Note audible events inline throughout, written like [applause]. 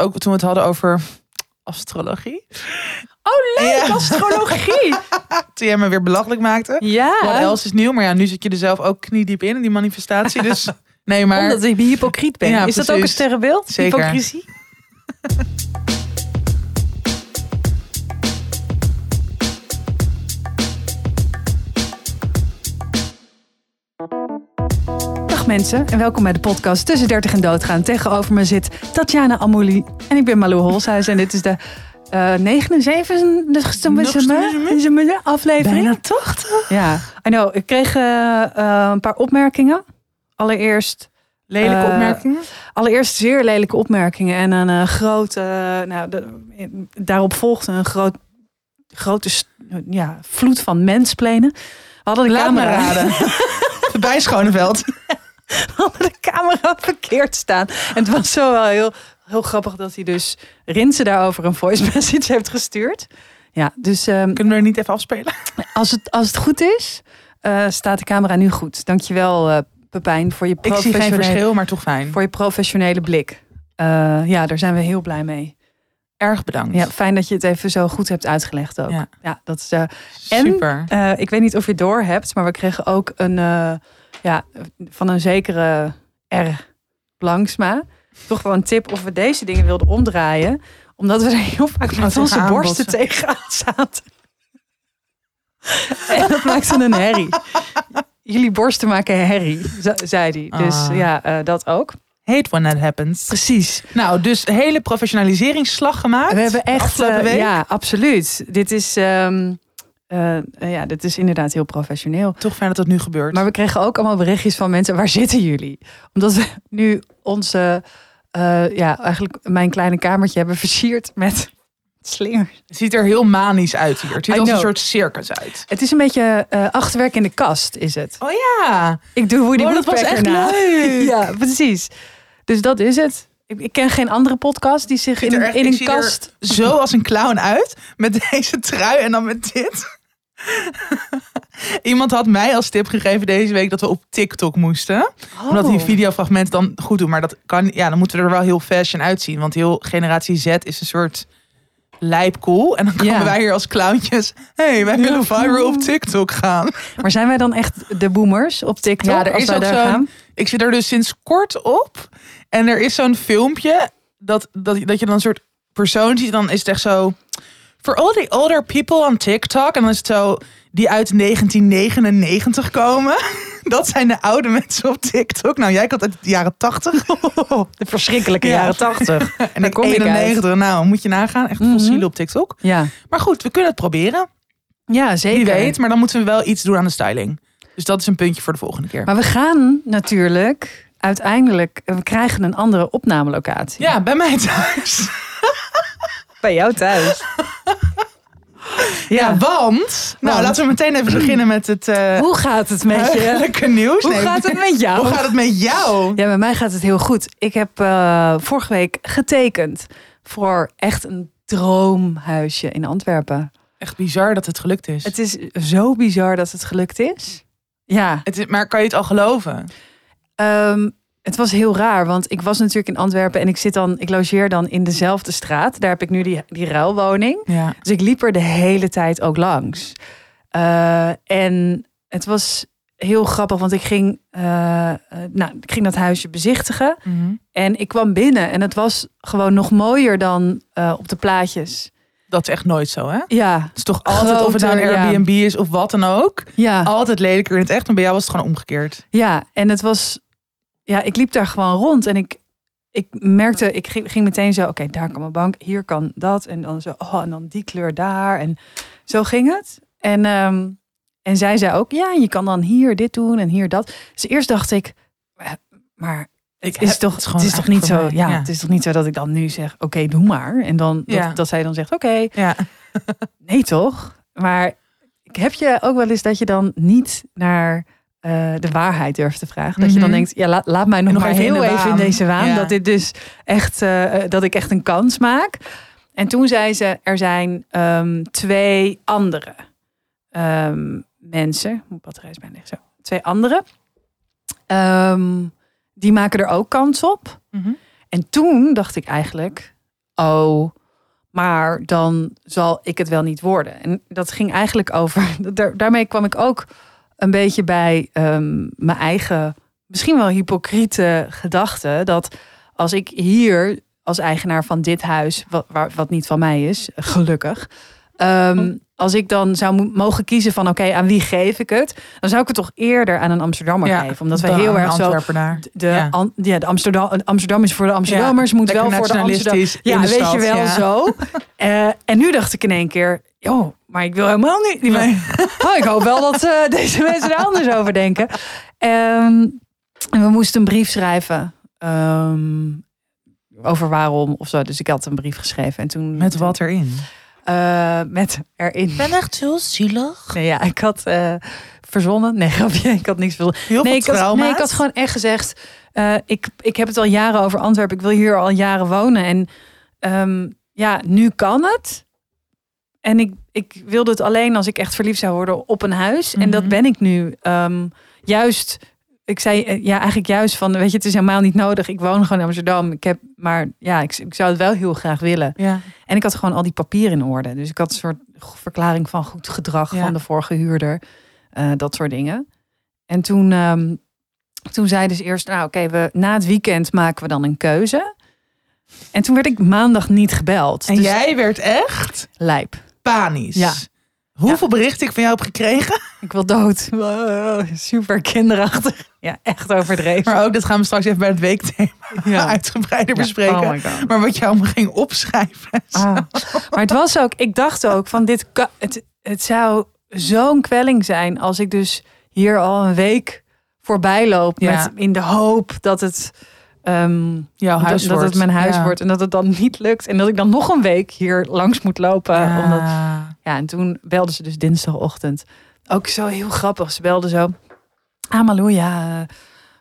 ook toen we het hadden over astrologie. Oh, leuk, Ja. astrologie. [laughs] Toen jij me weer belachelijk maakte. ja, Wat else is nieuw? Maar ja, nu zit je er zelf ook kniediep in, in die manifestatie. Dus [laughs] nee, maar... omdat ik hypocriet ben. Ja, is dat ook een sterrenbeeld? Zeker. Hypocrisie? [laughs] mensen en welkom bij de podcast Tussen 30 en Doodgaan. Tegenover me zit Tatjana Amouli en ik ben Malou Holshuis. En dit is de eh 79ste aflevering. Bijna 80. Ja, I know. Ik kreeg eh, eh, een paar opmerkingen. Allereerst, Lelijke opmerkingen. allereerst zeer lelijke opmerkingen. En een grote, nou, de- daarop volgde een groot, grote ja, vloed van mensplenen. We hadden de Laat camera. [laughs] Voorbij Schoneveld. [laughs] hadden de camera verkeerd staan. En het was zo wel heel, heel grappig dat hij dus Rinse daarover een voice [laughs] message heeft gestuurd. Ja, dus ehm, Kunnen we er niet even afspelen? [laughs] als, het, als het goed is, eh, staat de camera nu goed. Dankjewel, eh Pepijn, voor je Ik zie geen professionele, verschil, maar toch fijn. voor je professionele blik. Eh, ja, daar zijn we heel blij mee. Erg bedankt. Ja, fijn dat je het even zo goed hebt uitgelegd ook. Ja, Ja. dat is. en- Super. ik weet niet of je het door hebt, maar we kregen ook een, ja, van een zekere R. Langsma. Toch wel een tip of we deze dingen wilden omdraaien. Omdat we er heel vaak met tegen onze borsten tegenaan zaten. en dat maakte een herrie. Jullie borsten maken herrie, ze- zei hij. Dus Ah. ja, eh, dat ook. Hate when that happens. Precies. Nou, dus hele professionaliseringsslag gemaakt. We hebben echt, eh, ja, absoluut. Dit is, ehm, eh, eh, ja, dit is inderdaad heel professioneel. Toch fijn dat dat nu gebeurt. Maar we kregen ook allemaal berichtjes van mensen. Waar zitten jullie? Omdat we nu onze, eh, ja, eigenlijk mijn kleine kamertje hebben versierd met slingers. Het ziet er heel manisch uit hier. Het ziet I als een soort circus uit. Het is een beetje achterwerk in de kast, is het. Oh ja. Ik doe Woody Oh, dat was echt na. leuk. [laughs] Ja, precies. Dus dat is het. Ik, ken geen andere podcast die zich in, er echt- in ik een er kast... Zo als een clown uit. Met [laughs] deze trui en dan met dit. [laughs] Iemand had mij als tip gegeven deze week dat we op TikTok moesten. Omdat die Oh. videofragmenten dan goed doen. Maar dat kan, ja, dan moeten we er wel heel fashion uitzien. Want heel generatie Z is een soort lijp cool. En dan komen Ja. wij hier als clowntjes. hey, wij willen viral op TikTok gaan. Maar zijn wij dan echt de boomers op TikTok? Ja, er als is ook daar zo'n- gaan? Ik zit er dus sinds kort op. En er is zo'n filmpje dat, dat, dat je dan een soort persoon ziet. Dan is het echt zo... For all the older people on TikTok. En dan is het zo... Die uit 1999 komen. [laughs] Dat zijn de oude mensen op TikTok. Nou, jij komt uit de jaren 80. [laughs] De verschrikkelijke Ja. jaren tachtig. [laughs] En ik kom ik uit. 91. Nou, moet je nagaan. Echt Mhm. fossielen op TikTok. Ja. Maar goed, we kunnen het proberen. ja, zeker. Wie weet. Maar dan moeten we wel iets doen aan de styling. Dus dat is een puntje voor de volgende keer. Maar we gaan natuurlijk uiteindelijk, we krijgen een andere opnamelocatie. Ja, bij mij thuis. Bij jou thuis. [laughs] Ja, want... Nou, Want? laten we meteen even beginnen met het eh [clears throat] Hoe gaat het met je? leuke nieuws. Hoe Nee, gaat het met jou? [laughs] Hoe gaat het met jou? Ja, bij mij gaat het heel goed. Ik heb eh, vorige week getekend voor echt een droomhuisje in Antwerpen. Echt bizar dat het gelukt is. Het is zo bizar dat het gelukt is. Ja, Het is maar kan je het al geloven? Ehm, het was heel raar, want ik was natuurlijk in Antwerpen en ik zit dan, ik logeer dan in dezelfde straat. Daar heb ik nu die, die ruilwoning. Ja. Dus ik liep er de hele tijd ook langs. Eh, en het was heel grappig, want ik ging, eh, eh, nou, ik ging dat huisje bezichtigen. En ik kwam binnen en het was gewoon nog mooier dan op de plaatjes. Dat is echt nooit zo, hè? Het Ja, is toch altijd, of het nou een Groter, ja. Airbnb is of wat dan ook. ja, Altijd lelijker in het echt. En bij jou was het gewoon omgekeerd. ja. En het was, ja, ik liep daar gewoon rond en ik, ik merkte, ik ging, ging meteen zo, oké, daar kan mijn bank, hier kan dat. En dan zo, oh, en dan die kleur daar. En zo ging het. En, ehm, en zij zei ook, ja, je kan dan hier dit doen en hier dat. Dus eerst dacht ik, eh, maar Ik het is toch, het het is toch niet zo, ja, het is toch niet zo dat ik dan nu zeg, oké, doe maar. En dan dat, Ja. dat zij dan zegt, oké, Ja. nee toch? Maar heb je ook wel eens dat je dan niet naar eh, de waarheid durft te vragen? Dat je dan Mhm. denkt, ja, laat, laat mij nog, maar even heel even in deze waan. Ja. Dat dit dus echt, eh, dat ik echt een kans maak. En toen zei ze, er zijn ehm, twee andere ehm, mensen. Mijn batterij is bijna. Zo. Twee andere. Ehm, die maken er ook kans op. Mhm. En toen dacht ik eigenlijk, oh, maar dan zal ik het wel niet worden. En dat ging eigenlijk over. [laughs] Daar, daarmee kwam ik ook een beetje bij ehm, mijn eigen, misschien wel hypocriete gedachte. Dat als ik hier als eigenaar van dit huis, wat, waar- wat niet van mij is, gelukkig. ehm, als ik dan zou mo- mogen kiezen van oké, aan wie geef ik het? Dan zou ik het toch eerder aan een Amsterdammer geven. Omdat wij heel erg zo de, Ja. An- ja, de Amsterdam, Amsterdam is voor de Amsterdammers, moet wel voor de Amsterdam. nationalistisch Ja, de weet stad, je wel zo. [laughs] Eh, en nu dacht ik in één keer, joh, maar ik wil helemaal niet. Nee. [laughs] Oh, ik hoop wel dat eh, [laughs] deze mensen er anders over denken. Ehm, en we moesten een brief schrijven ehm, over waarom of zo. Dus ik had een brief geschreven en toen Met wat erin? Eh, met erin. ben echt heel zielig. Nee, ja, ik had eh, verzonnen. Nee, [laughs] grapje. Ik had niks verzonnen. Heel Nee, veel ik had, nee, ik had gewoon echt gezegd. eh, ik, ik heb het al jaren over Antwerpen. Ik wil hier al jaren wonen. En ehm, ja, nu kan het. En ik, ik wilde het alleen als ik echt verliefd zou worden op een huis. En dat Mhm. ben ik nu. Ehm, juist, ik zei eh, ja, eigenlijk juist van, weet je, het is helemaal niet nodig. Ik woon gewoon in Amsterdam. Ik heb, maar ja, ik, ik zou het wel heel graag willen. Ja. En ik had gewoon al die papieren in orde. Dus ik had een soort verklaring van goed gedrag Ja. van de vorige huurder. Eh, dat soort dingen. En toen, ehm, toen zeiden ze eerst, nou oké, we na het weekend maken we dan een keuze. En toen werd ik maandag niet gebeld. En Dus jij werd echt lijp. Panisch. Ja. Hoeveel berichten ik van jou heb gekregen. Ik wil dood. [laughs] Wow, super kinderachtig. Ja, echt overdreven. Maar ook, dat gaan we straks even bij het weekthema Ja. [laughs] uitgebreider Ja, bespreken. oh maar wat je allemaal ging opschrijven. Ah. Maar het was ook, ik dacht ook van dit, het, het zou zo'n kwelling zijn als ik dus hier al een week voorbij loop Ja. met in de hoop dat het, Jouw dat, huis dat wordt. het mijn huis Ja. wordt en dat het dan niet lukt en dat ik dan nog een week hier langs moet lopen. Ja. Omdat, ja, en toen belden ze dus dinsdagochtend. Ook zo heel grappig. Ze belden zo. Ah, Malou, ja, eh,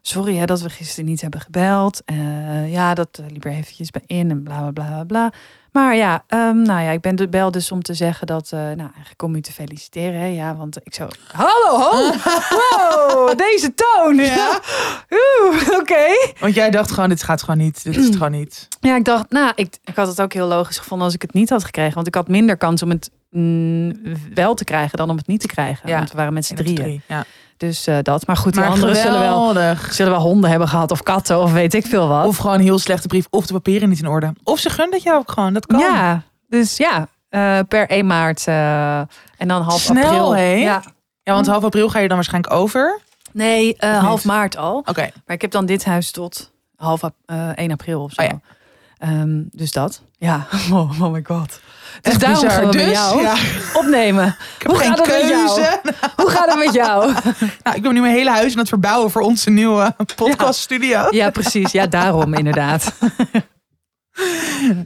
sorry hè, dat we gisteren niet hebben gebeld. Eh, ja, dat eh, liep er eventjes bij in en bla bla bla bla. Maar ja, ehm, nou ja, ik ben de bel dus om te zeggen dat, eh, nou, eigenlijk om u te feliciteren. Hè, ja, want ik zo, hallo, ho, [laughs] wow, deze toon. Ja. [laughs] Oeh, oké. Want jij dacht gewoon, dit gaat gewoon niet. Dit is het gewoon niet. Ja, ik dacht, nou, ik, ik had het ook heel logisch gevonden als ik het niet had gekregen. Want ik had minder kans om het mm, wel te krijgen dan om het niet te krijgen. Ja. Want we waren met z'n drieën. drie, Ja. Dus eh, dat. Maar goed, die Maar anderen zullen wel, zullen wel honden hebben gehad of katten of weet ik veel wat. Of gewoon een heel slechte brief. Of de papieren niet in orde. Of ze gunnen dat jou ook gewoon. Dat kan. ja, dus ja, eh, per 1 maart eh, en dan half Snel, april. hè? Ja. Ja, want half april ga je dan waarschijnlijk over. Nee, half maart al. Oké. Maar ik heb dan dit huis tot half ap- eh, 1 april of zo. Oh ja. Ehm, dus dat. Ja, [laughs] oh, oh my god. Dus Echt daarom gaan we dus, jou Ja, opnemen. ik heb Hoe geen gaat het met jou? keuze. Hoe gaat het met jou? [laughs] Nou, ik ben nu mijn hele huis aan het verbouwen voor onze nieuwe podcaststudio. Ja, precies. Ja, daarom inderdaad. [laughs]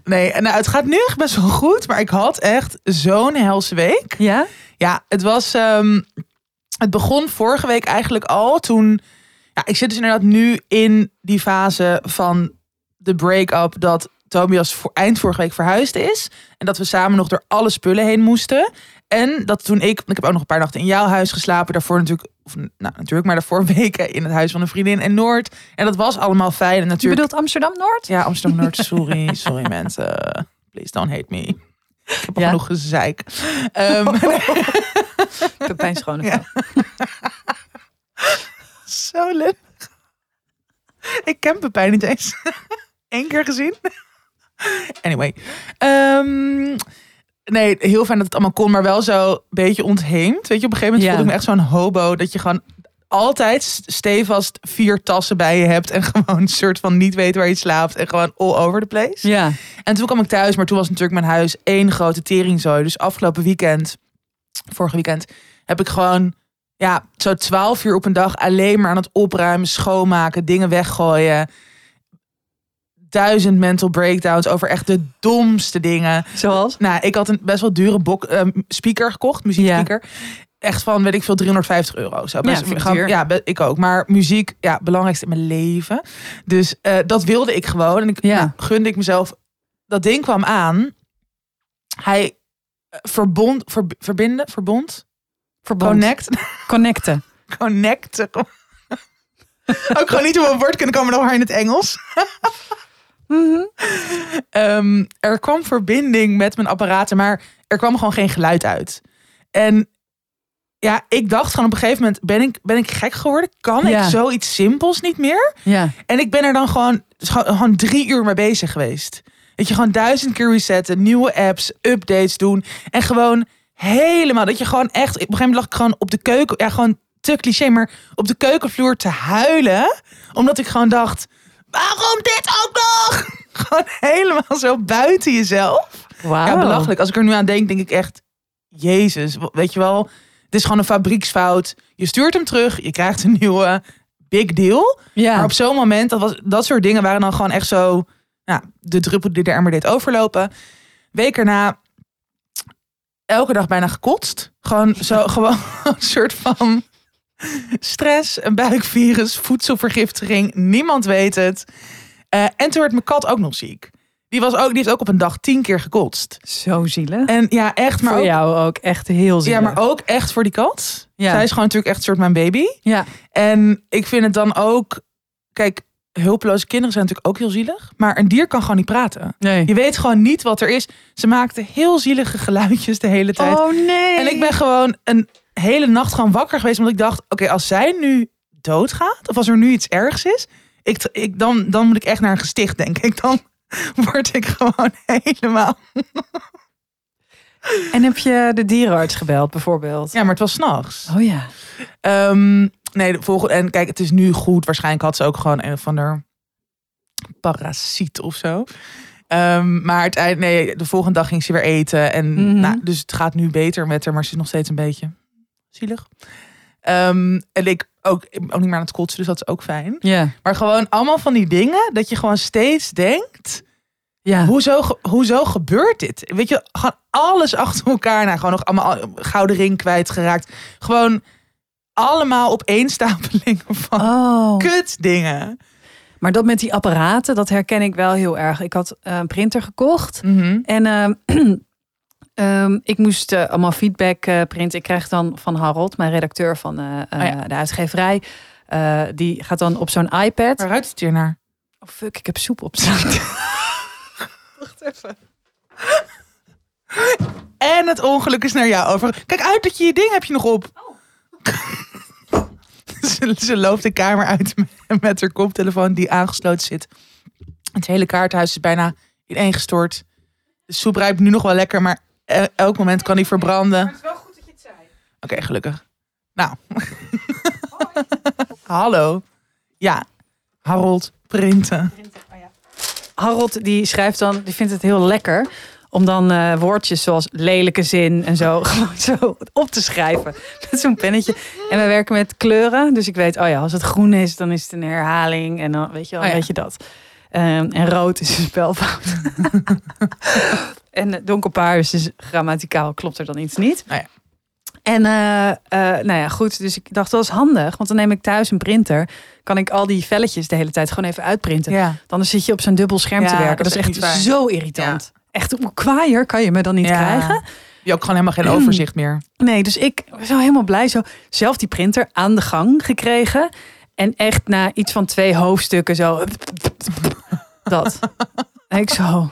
Nee, en nou, het gaat nu echt best wel goed. Maar ik had echt zo'n helse week. Ja? Ja, het was. ehm, het begon vorige week eigenlijk al. Toen. Ja, ik zit dus inderdaad nu in die fase van de break-up. Dat Tobias voor, eind vorige week verhuisd is. En dat we samen nog door alle spullen heen moesten. En dat toen ik. Ik heb ook nog een paar nachten in jouw huis geslapen. Daarvoor natuurlijk. Of, nou, natuurlijk, maar daarvoor [laughs] weken in het huis van een vriendin in Noord. En dat was allemaal fijn. En Je natuurlijk. bedoelt Amsterdam-Noord? Ja, Amsterdam Noord. [laughs] Sorry, sorry mensen. Please don't hate me. Ik heb Ja. genoeg gezeik. Ehm, [laughs] Pepijn Schoneveld. Zo leuk. Ik ken Pepijn niet eens. Eén keer gezien. [laughs] Anyway. Ehm, nee, heel fijn dat het allemaal kon, maar wel zo een beetje ontheemd. Weet je, op een gegeven moment Ja. voelde ik me echt zo'n hobo. Dat je gewoon altijd stevast vier tassen bij je hebt. En [laughs] gewoon een soort van niet weet waar je slaapt. En gewoon all over the place. Ja. En toen kwam ik thuis, maar toen was natuurlijk mijn huis één grote teringzooi. Dus afgelopen weekend, vorige weekend, heb ik gewoon ja, zo twaalf uur op een dag alleen maar aan het opruimen, schoonmaken, dingen weggooien. Duizend mental breakdowns over echt de domste dingen. Zoals? Nou, ik had een best wel dure bok, eh, speaker gekocht, muziekspeaker. Echt van, weet ik veel, 350 euro. Zo. Best, gewoon- duur. ja, ik ook. Maar muziek, ja, belangrijkste in mijn leven. Dus eh, dat wilde ik gewoon. En ik Ja. nou, gunde ik mezelf. Dat ding kwam aan. Hij eh, verbond, ver- verbinden, verbond, Verbond. connect, Connecten. [laughs] connect. [laughs] ook gewoon niet op een woord kunnen komen, dan maar in het Engels. [laughs] Mhm. Ehm, er kwam verbinding met mijn apparaten, maar er kwam gewoon geen geluid uit. En ja, ik dacht gewoon op een gegeven moment, ben ik, ben ik gek geworden? Kan Ja. ik zoiets simpels niet meer? Ja. En ik ben er dan gewoon, gewoon drie uur mee bezig geweest. Weet je, gewoon duizend keer resetten, nieuwe apps, updates doen. En gewoon helemaal, dat je gewoon echt... Op een gegeven moment lag ik gewoon op de keuken, ja gewoon te cliché, maar op de keukenvloer te huilen. Omdat ik gewoon dacht, waarom dit ook nog? [laughs] Gewoon helemaal zo buiten jezelf. Wauw. Ja, belachelijk. Als ik er nu aan denk, denk ik echt, jezus, weet je wel. Het is gewoon een fabrieksfout. Je stuurt hem terug, je krijgt een nieuwe. Big deal. Ja. Maar op zo'n moment, dat, was, dat soort dingen waren dan gewoon echt zo... Ja, de druppel die de emmer deed overlopen. Week erna, elke dag bijna gekotst. Gewoon zo, [laughs] gewoon een soort van stress, een buikvirus, voedselvergiftiging. Niemand weet het. Eh, en toen werd mijn kat ook nog ziek. Die, was ook, die heeft ook op een dag tien keer gekotst. Zo zielig. En ja, echt, maar Voor ook, jou ook echt heel zielig. ja, maar ook echt voor die kat. Ja. Zij is gewoon natuurlijk echt een soort mijn baby. Ja. En ik vind het dan ook... Kijk, hulpeloze kinderen zijn natuurlijk ook heel zielig. Maar een dier kan gewoon niet praten. Nee. Je weet gewoon niet wat er is. Ze maakten heel zielige geluidjes de hele tijd. Oh nee. En ik ben gewoon een hele nacht gewoon wakker geweest. Omdat ik dacht, oké, als zij nu doodgaat... of als er nu iets ergs is... Ik, ik, dan, dan moet ik echt naar een gesticht, denk ik. Dan [laughs] word ik gewoon [laughs] helemaal... En heb je de dierenarts gebeld bijvoorbeeld? Ja, maar het was s'nachts. Oh ja. Ehm, nee, de volgende. En kijk, het is nu goed. Waarschijnlijk had ze ook gewoon een of ander parasiet of zo. Ehm, maar uiteindelijk, nee, de volgende dag ging ze weer eten. En Mhm. nou, dus het gaat nu beter met haar, maar ze is nog steeds een beetje zielig. Ehm, en ik ook, ook niet meer aan het kotsen, dus dat is ook fijn. Ja. Maar gewoon allemaal van die dingen dat je gewoon steeds denkt. Ja. Hoezo, hoezo gebeurt dit? Weet je, gewoon alles achter elkaar. Nou, gewoon nog allemaal gouden ring kwijtgeraakt. Gewoon allemaal opeenstapelingen van Oh. kut dingen. Maar dat met die apparaten, dat herken ik wel heel erg. Ik had eh, een printer gekocht. Mhm. En ehm, [clears throat] ehm, ik moest eh, allemaal feedback eh, printen. Ik krijg dan van Harold, mijn redacteur van Oh ja. de uitgeverij. die gaat dan op zo'n iPad. Waar ruikt het hier naar? Oh fuck, ik heb soep op. [laughs] Wacht even. En het ongeluk is naar jou over. Kijk uit dat je je ding heb je nog op. [laughs] ze, ze loopt de kamer uit met- [laughs] met haar koptelefoon die aangesloten zit. Het hele kaarthuis is bijna ineengestort. De soep ruikt nu nog wel lekker, maar elk moment kan die verbranden. is wel goed dat je het zei. Oké, gelukkig. Nou. [laughs] Hallo. Ja. Harold, printen. Harold die schrijft dan, die vindt het heel lekker om dan eh, woordjes zoals lelijke zin en zo [laughs] gewoon zo op te schrijven met zo'n pennetje. En we werken met kleuren, dus ik weet, oh ja, als het groen is, dan is het een herhaling en dan weet je wel, Oh ja. weet je dat. Ehm, en rood is een spelfout. [laughs] en eh, donkerpaars dus grammaticaal klopt er dan iets niet. Oh ja. En eh, eh, nou ja, goed. Dus ik dacht, dat is handig. Want dan neem ik thuis een printer. Kan ik al die velletjes de hele tijd gewoon even uitprinten. Ja. Dan zit je op zo'n dubbel scherm te werken. dat Dat, is is echt zo irritant. Echt, hoe kwaaier kan je me dan niet krijgen? Je hebt ook gewoon helemaal geen [clears throat] overzicht meer. Nee, dus ik was zo helemaal blij. Zo zelf die printer aan de gang gekregen. En echt na iets van twee hoofdstukken zo... Dat. En ik zo...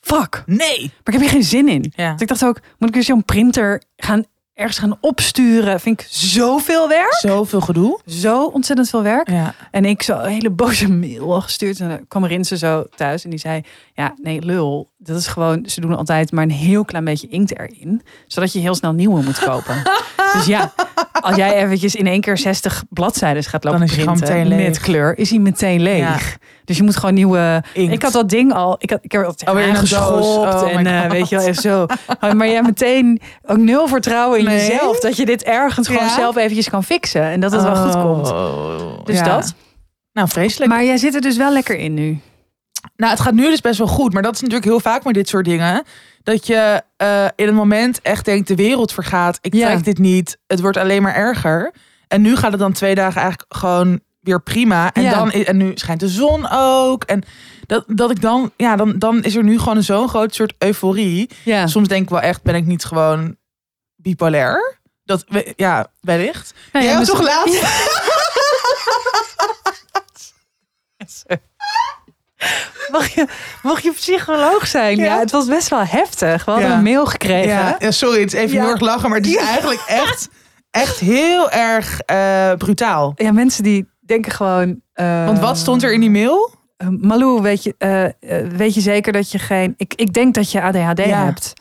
Fuck. Nee. Maar ik heb hier geen zin in. Ja. Dus ik dacht ook, moet ik dus zo'n printer gaan ergens gaan opsturen? Vind ik zoveel werk. Zoveel gedoe. Zo ontzettend veel werk. Ja. En ik zo een hele boze mail gestuurd. En dan kwam Rinse zo thuis en die zei... Ja, nee, lul. Dat is gewoon... Ze doen altijd maar een heel klein beetje inkt erin. Zodat je heel snel nieuwe moet kopen. [laughs] dus ja, als jij eventjes in één keer 60 bladzijden gaat lopen Dan is printen met kleur... is hij meteen leeg. Dus je moet gewoon nieuwe... Inkt. Ik had dat ding al... Ik, had, ik heb het Alweer in een aangeschopt. doos. Oh en eh, God. weet je wel, even zo. [laughs] Maar jij meteen ook nul vertrouwen in Nee. jezelf. Dat je dit ergens gewoon zelf eventjes kan fixen. En dat het wel goed komt. Oh, Dus ja. dat. Nou, vreselijk. Maar jij zit er dus wel lekker in nu. Nou, het gaat nu dus best wel goed. Maar dat is natuurlijk heel vaak met dit soort dingen. Dat je eh, in het moment echt denkt, de wereld vergaat. Ik Ja. trek dit niet. Het wordt alleen maar erger. En nu gaat het dan twee dagen eigenlijk gewoon weer prima. En, Ja. dan, en nu schijnt de zon ook. En dat, dat ik dan, ja, dan, dan is er nu gewoon zo'n groot soort euforie. Ja. Soms denk ik wel echt, ben ik niet gewoon bipolair? Dat, ja, wellicht. Nou ja, Jij was dus- toch laatst? [laughs] Mag je, mag je psycholoog zijn? Ja. Ja. het was best wel heftig. We hadden Ja. een mail gekregen. Ja, ja, sorry, het is even Ja. heel erg lachen, maar het is Ja. eigenlijk echt, echt heel erg eh, brutaal. Ja, mensen die denken gewoon... eh, Want wat stond er in die mail? eh, Malou, weet je, eh, weet je zeker dat je geen... Ik, ik denk dat je ADHD Ja. hebt.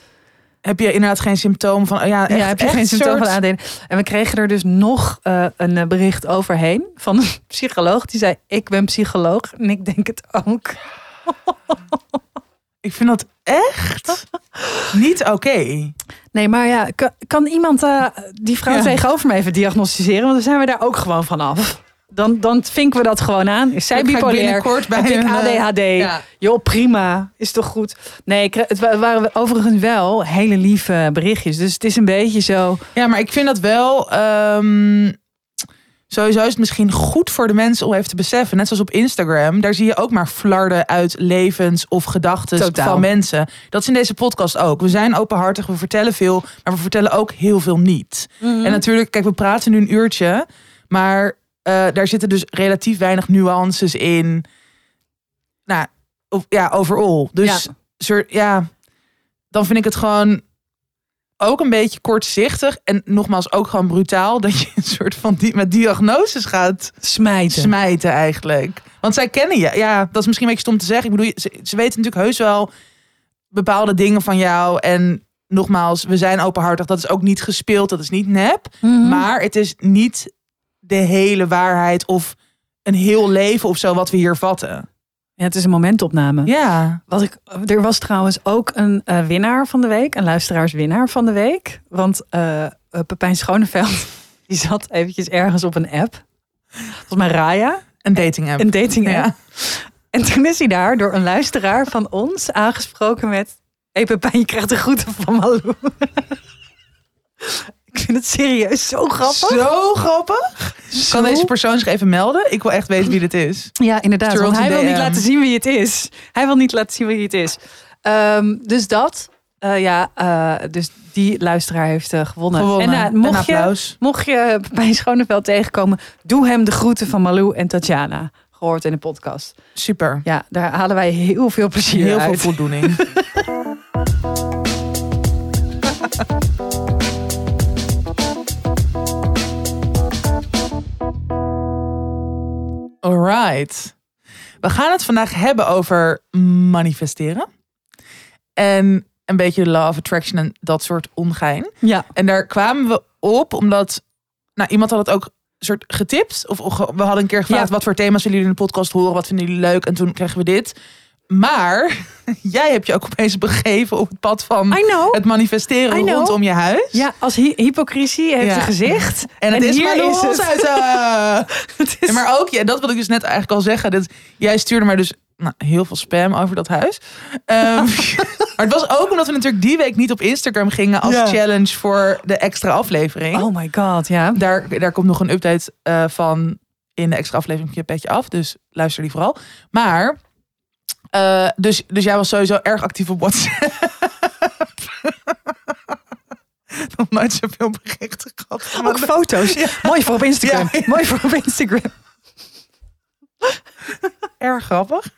Heb je inderdaad geen symptoom van? Ja, echt, ja, heb je geen symptoom van ADHD? En we kregen er dus nog een bericht overheen van een [laughs] psycholoog. Die zei, ik ben psycholoog. En ik denk het ook. [laughs] Ik vind dat echt niet oké. Nee, maar ja, kan, kan iemand die vrouw Ja. tegenover me even diagnosticeren? Want dan zijn we daar ook gewoon vanaf. Dan, dan vinken we dat gewoon aan. Is zij bipolair? binnenkort bij Heb ik eh, ADHD? ja. Joh, prima. Is toch goed? Nee, het wa- waren overigens wel hele lieve berichtjes. Dus het is een beetje zo... Ja, maar ik vind dat wel. ehm, sowieso is het misschien goed voor de mensen om even te beseffen. Net zoals op Instagram. Daar zie je ook maar flarden uit levens of gedachten van mensen. Dat is in deze podcast ook. We zijn openhartig, we vertellen veel. Maar we vertellen ook heel veel niet. En natuurlijk, kijk, we praten nu een uurtje. Maar eh, daar zitten dus relatief weinig nuances in. Nou, of, ja, overal. Dus Ja. soort, ja, dan vind ik het gewoon ook een beetje kortzichtig. En nogmaals, ook gewoon brutaal. Dat je een soort van die, met diagnoses gaat Smijten. smijten eigenlijk. Want zij kennen je. Ja, dat is misschien een beetje stom te zeggen. Ik bedoel, ze, ze weten natuurlijk heus wel bepaalde dingen van jou. En nogmaals, we zijn openhartig. Dat is ook niet gespeeld. Dat is niet nep. Mhm. Maar het is niet de hele waarheid of een heel leven of zo wat we hier vatten. Ja, het is een momentopname. Ja. Wat ik, er was trouwens ook een eh, winnaar van de week, een luisteraarswinnaar van de week. Want eh, eh, Pepijn Schoneveld, [laughs] die zat eventjes ergens op een app. Volgens mij Raya, Een dating app. een dating app. Ja. En toen is hij daar door een luisteraar van ons aangesproken met... Hé hey Pepijn, je krijgt de groeten van Malou. Ik vind het serieus zo grappig. Zo grappig. Zo- Kan deze persoon zich even melden? Ik wil echt weten wie dit is. Ja, inderdaad. Stuur Want hij wil niet laten zien wie het is. Hij wil niet laten zien wie het is. Ehm, dus dat. eh, ja, eh, dus die luisteraar heeft eh, gewonnen. Gewonnen. En En, mocht, je, mocht je bij Schoneveld tegenkomen, doe hem de groeten van Malou en Tatjana. Gehoord in de podcast. Super. Ja, daar halen wij heel veel plezier Heel veel uit. voldoening. [laughs] Alright. We gaan het vandaag hebben over manifesteren. En een beetje de law of attraction en dat soort ongein. Ja, En daar kwamen we op omdat nou, iemand had het ook soort getipt. Of, of we hadden een keer gevraagd Ja. wat voor thema's willen jullie in de podcast horen? Wat vinden jullie leuk? En toen kregen we dit. Maar [laughs] jij hebt je ook opeens begeven op het pad van het manifesteren rondom je huis. Ja, als hy hypocrisie heeft Ja. een gezicht. [laughs] En het is hier maar is los het. uit. eh. [laughs] Het is- Ja, maar ook, ja, dat wil ik dus net eigenlijk al zeggen. Dat, jij stuurde mij dus nou, heel veel spam over dat huis. Ehm, maar het was ook omdat we natuurlijk die week niet op Instagram gingen als challenge voor de extra aflevering. Oh my god, ja. Daar, daar komt nog een update eh, van in de extra aflevering van je petje af. Dus luister die vooral. Maar, eh, dus, dus jij was sowieso erg actief op WhatsApp. [laughs] Nog nooit zoveel berichten gehad. Ook [laughs] foto's. Ja. Mooi voor op Instagram. Ja. Mooi voor op Instagram. Erg grappig.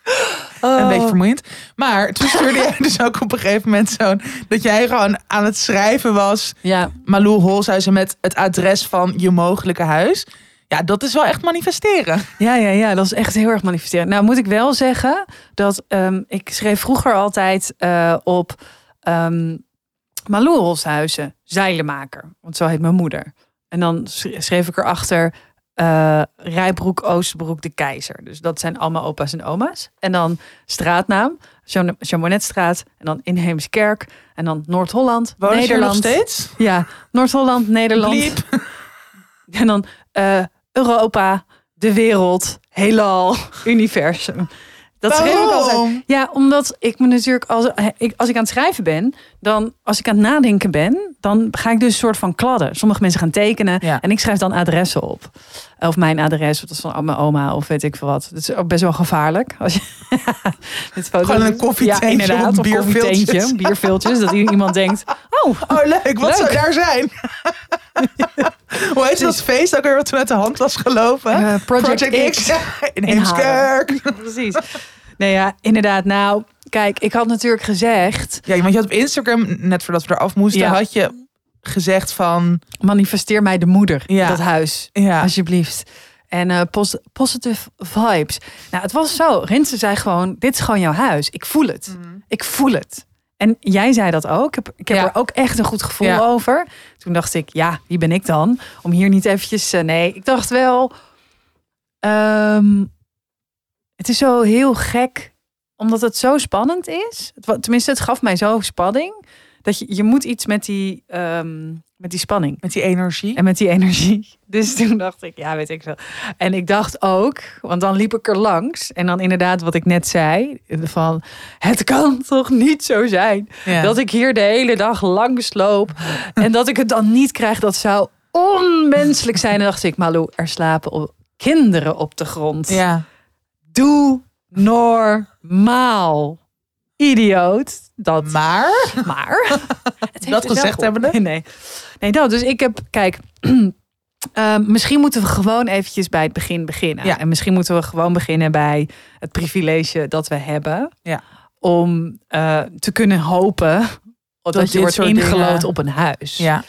Oh. Een beetje vermoeiend. Maar toen stuurde jij dus ook op een gegeven moment zo'n... dat jij gewoon aan het schrijven was... Ja, Malou Holshuizen met het adres van je mogelijke huis. Ja, dat is wel echt manifesteren. Ja, ja, ja, dat is echt heel erg manifesteren. Nou, moet ik wel zeggen dat ehm, ik schreef vroeger altijd eh, op Holshuizen, zeilenmaker. Want zo heet mijn moeder. En dan sch- schreef ik erachter eh Rijbroek, Oosterbroek, de Keizer. Dus dat zijn allemaal opa's en oma's. En dan straatnaam, Jean-Monetstraat. En dan Inheemskerk. En dan Noord-Holland, nog Nederland. steeds? Ja, Noord-Holland, Nederland. Bliep. [laughs] En dan eh, Europa, de wereld, heelal, [laughs] universum. Dat schreef ik altijd. Ja, omdat ik me natuurlijk als ik, als ik aan het schrijven ben, dan als ik aan het nadenken ben, dan ga ik dus een soort van kladden. Sommige mensen gaan tekenen Ja. en ik schrijf dan adressen op. Of mijn adres, of dat is van mijn oma of weet ik veel wat. Dat is ook best wel gevaarlijk. Als je [laughs] met foto's Gewoon een koffietentje Ja, inderdaad, of bierviltjes. Dat iemand denkt, [laughs] oh, Oh, leuk. Wat Leuk. zou daar zijn? [laughs] Hoe heet dat feest ook weer wat toen uit de hand was gelopen? eh, Project, X. Ja, in Heemskerk. Precies. Nee, ja, inderdaad. Nou, kijk, ik had natuurlijk gezegd... Ja, want je had op Instagram, net voordat we eraf moesten, Ja. had je gezegd van... manifesteer mij de moeder in Ja. dat huis. Ja, Alsjeblieft. En eh, pos- positive vibes. Nou, het was zo. Rinse zei gewoon, dit is gewoon jouw huis. Ik voel het. Ik voel het. En jij zei dat ook. Ik heb, ik heb Ja. er ook echt een goed gevoel Ja. over. Toen dacht ik, ja, wie ben ik dan? Om hier niet eventjes... eh, nee, ik dacht wel... ehm, het is zo heel gek, omdat het zo spannend is. Het, tenminste, het gaf mij zo spanning. Dat je, je moet iets met die, ehm, met die spanning. met die energie. En met die energie. [laughs] Dus toen dacht ik, ja, weet ik wel. En ik dacht ook, want dan liep ik er langs. En dan inderdaad wat ik net zei. Van, het kan [laughs] toch niet zo zijn. Ja. Dat ik hier de hele dag langs loop. en dat ik het dan niet krijg. Dat zou onmenselijk zijn. En dacht ik, Malou, er slapen op- kinderen op de grond. ja. Doe normaal. Idioot. Dat Maar, [laughs] maar. [laughs] het Dat gezegd op. hebbende? Nee. Nee, dat. Dus ik heb, kijk. [clears throat] ehm, misschien moeten we gewoon eventjes bij het begin beginnen. Ja. En misschien moeten we gewoon beginnen bij het privilege dat we hebben. Ja. Om eh, te kunnen hopen dat, je wordt ingelood dingen- op een huis. ja.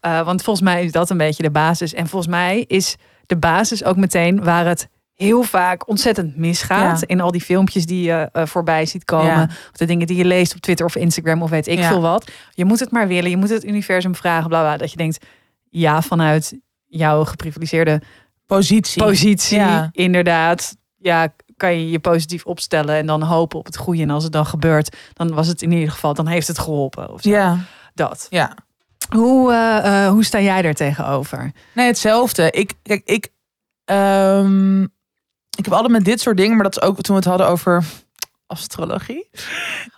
Eh, want volgens mij is dat een beetje de basis. En volgens mij is de basis ook meteen waar het heel vaak ontzettend misgaat. Ja. In al die filmpjes die je eh, voorbij ziet komen. Ja. Of de dingen die je leest op Twitter of Instagram of weet ik Ja. veel wat. Je moet het maar willen. Je moet het universum vragen. Bla bla. Dat je denkt, ja, vanuit jouw geprivilegeerde Positie. positie. Inderdaad. Ja, kan je je positief opstellen en dan hopen op het goede. En als het dan gebeurt, dan was het in ieder geval, dan heeft het geholpen. Of zo. Ja, Dat. ja. Hoe, eh, eh, hoe sta jij daar tegenover? Nee, hetzelfde. Ik, kijk, ik, ehm, ik heb altijd met dit soort dingen, maar dat is ook toen we het hadden over astrologie.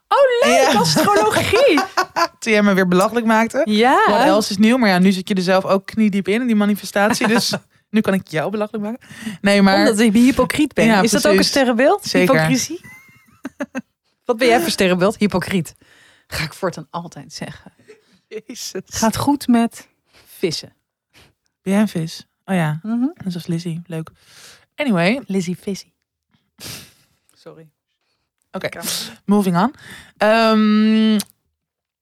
Oh, leuk, astrologie. [laughs] Toen jij me weer belachelijk maakte. ja. Wat else is nieuw? Maar ja, nu zit je er zelf ook kniediep in, in die manifestatie. Dus [laughs] nu kan ik jou belachelijk maken. Nee, maar... Omdat ik hypocriet ben. Ja, is dat ook een sterrenbeeld? Zeker. Hypocrisie? [laughs] Wat ben jij voor sterrenbeeld? Hypocriet. Ga ik voortaan altijd zeggen. Jezus. Gaat goed met vissen. Ben jij een vis? Oh ja, Mhm. zoals Lizzie. Leuk. Anyway, Lizzie Vissie. Sorry. oké. Moving on. Ehm,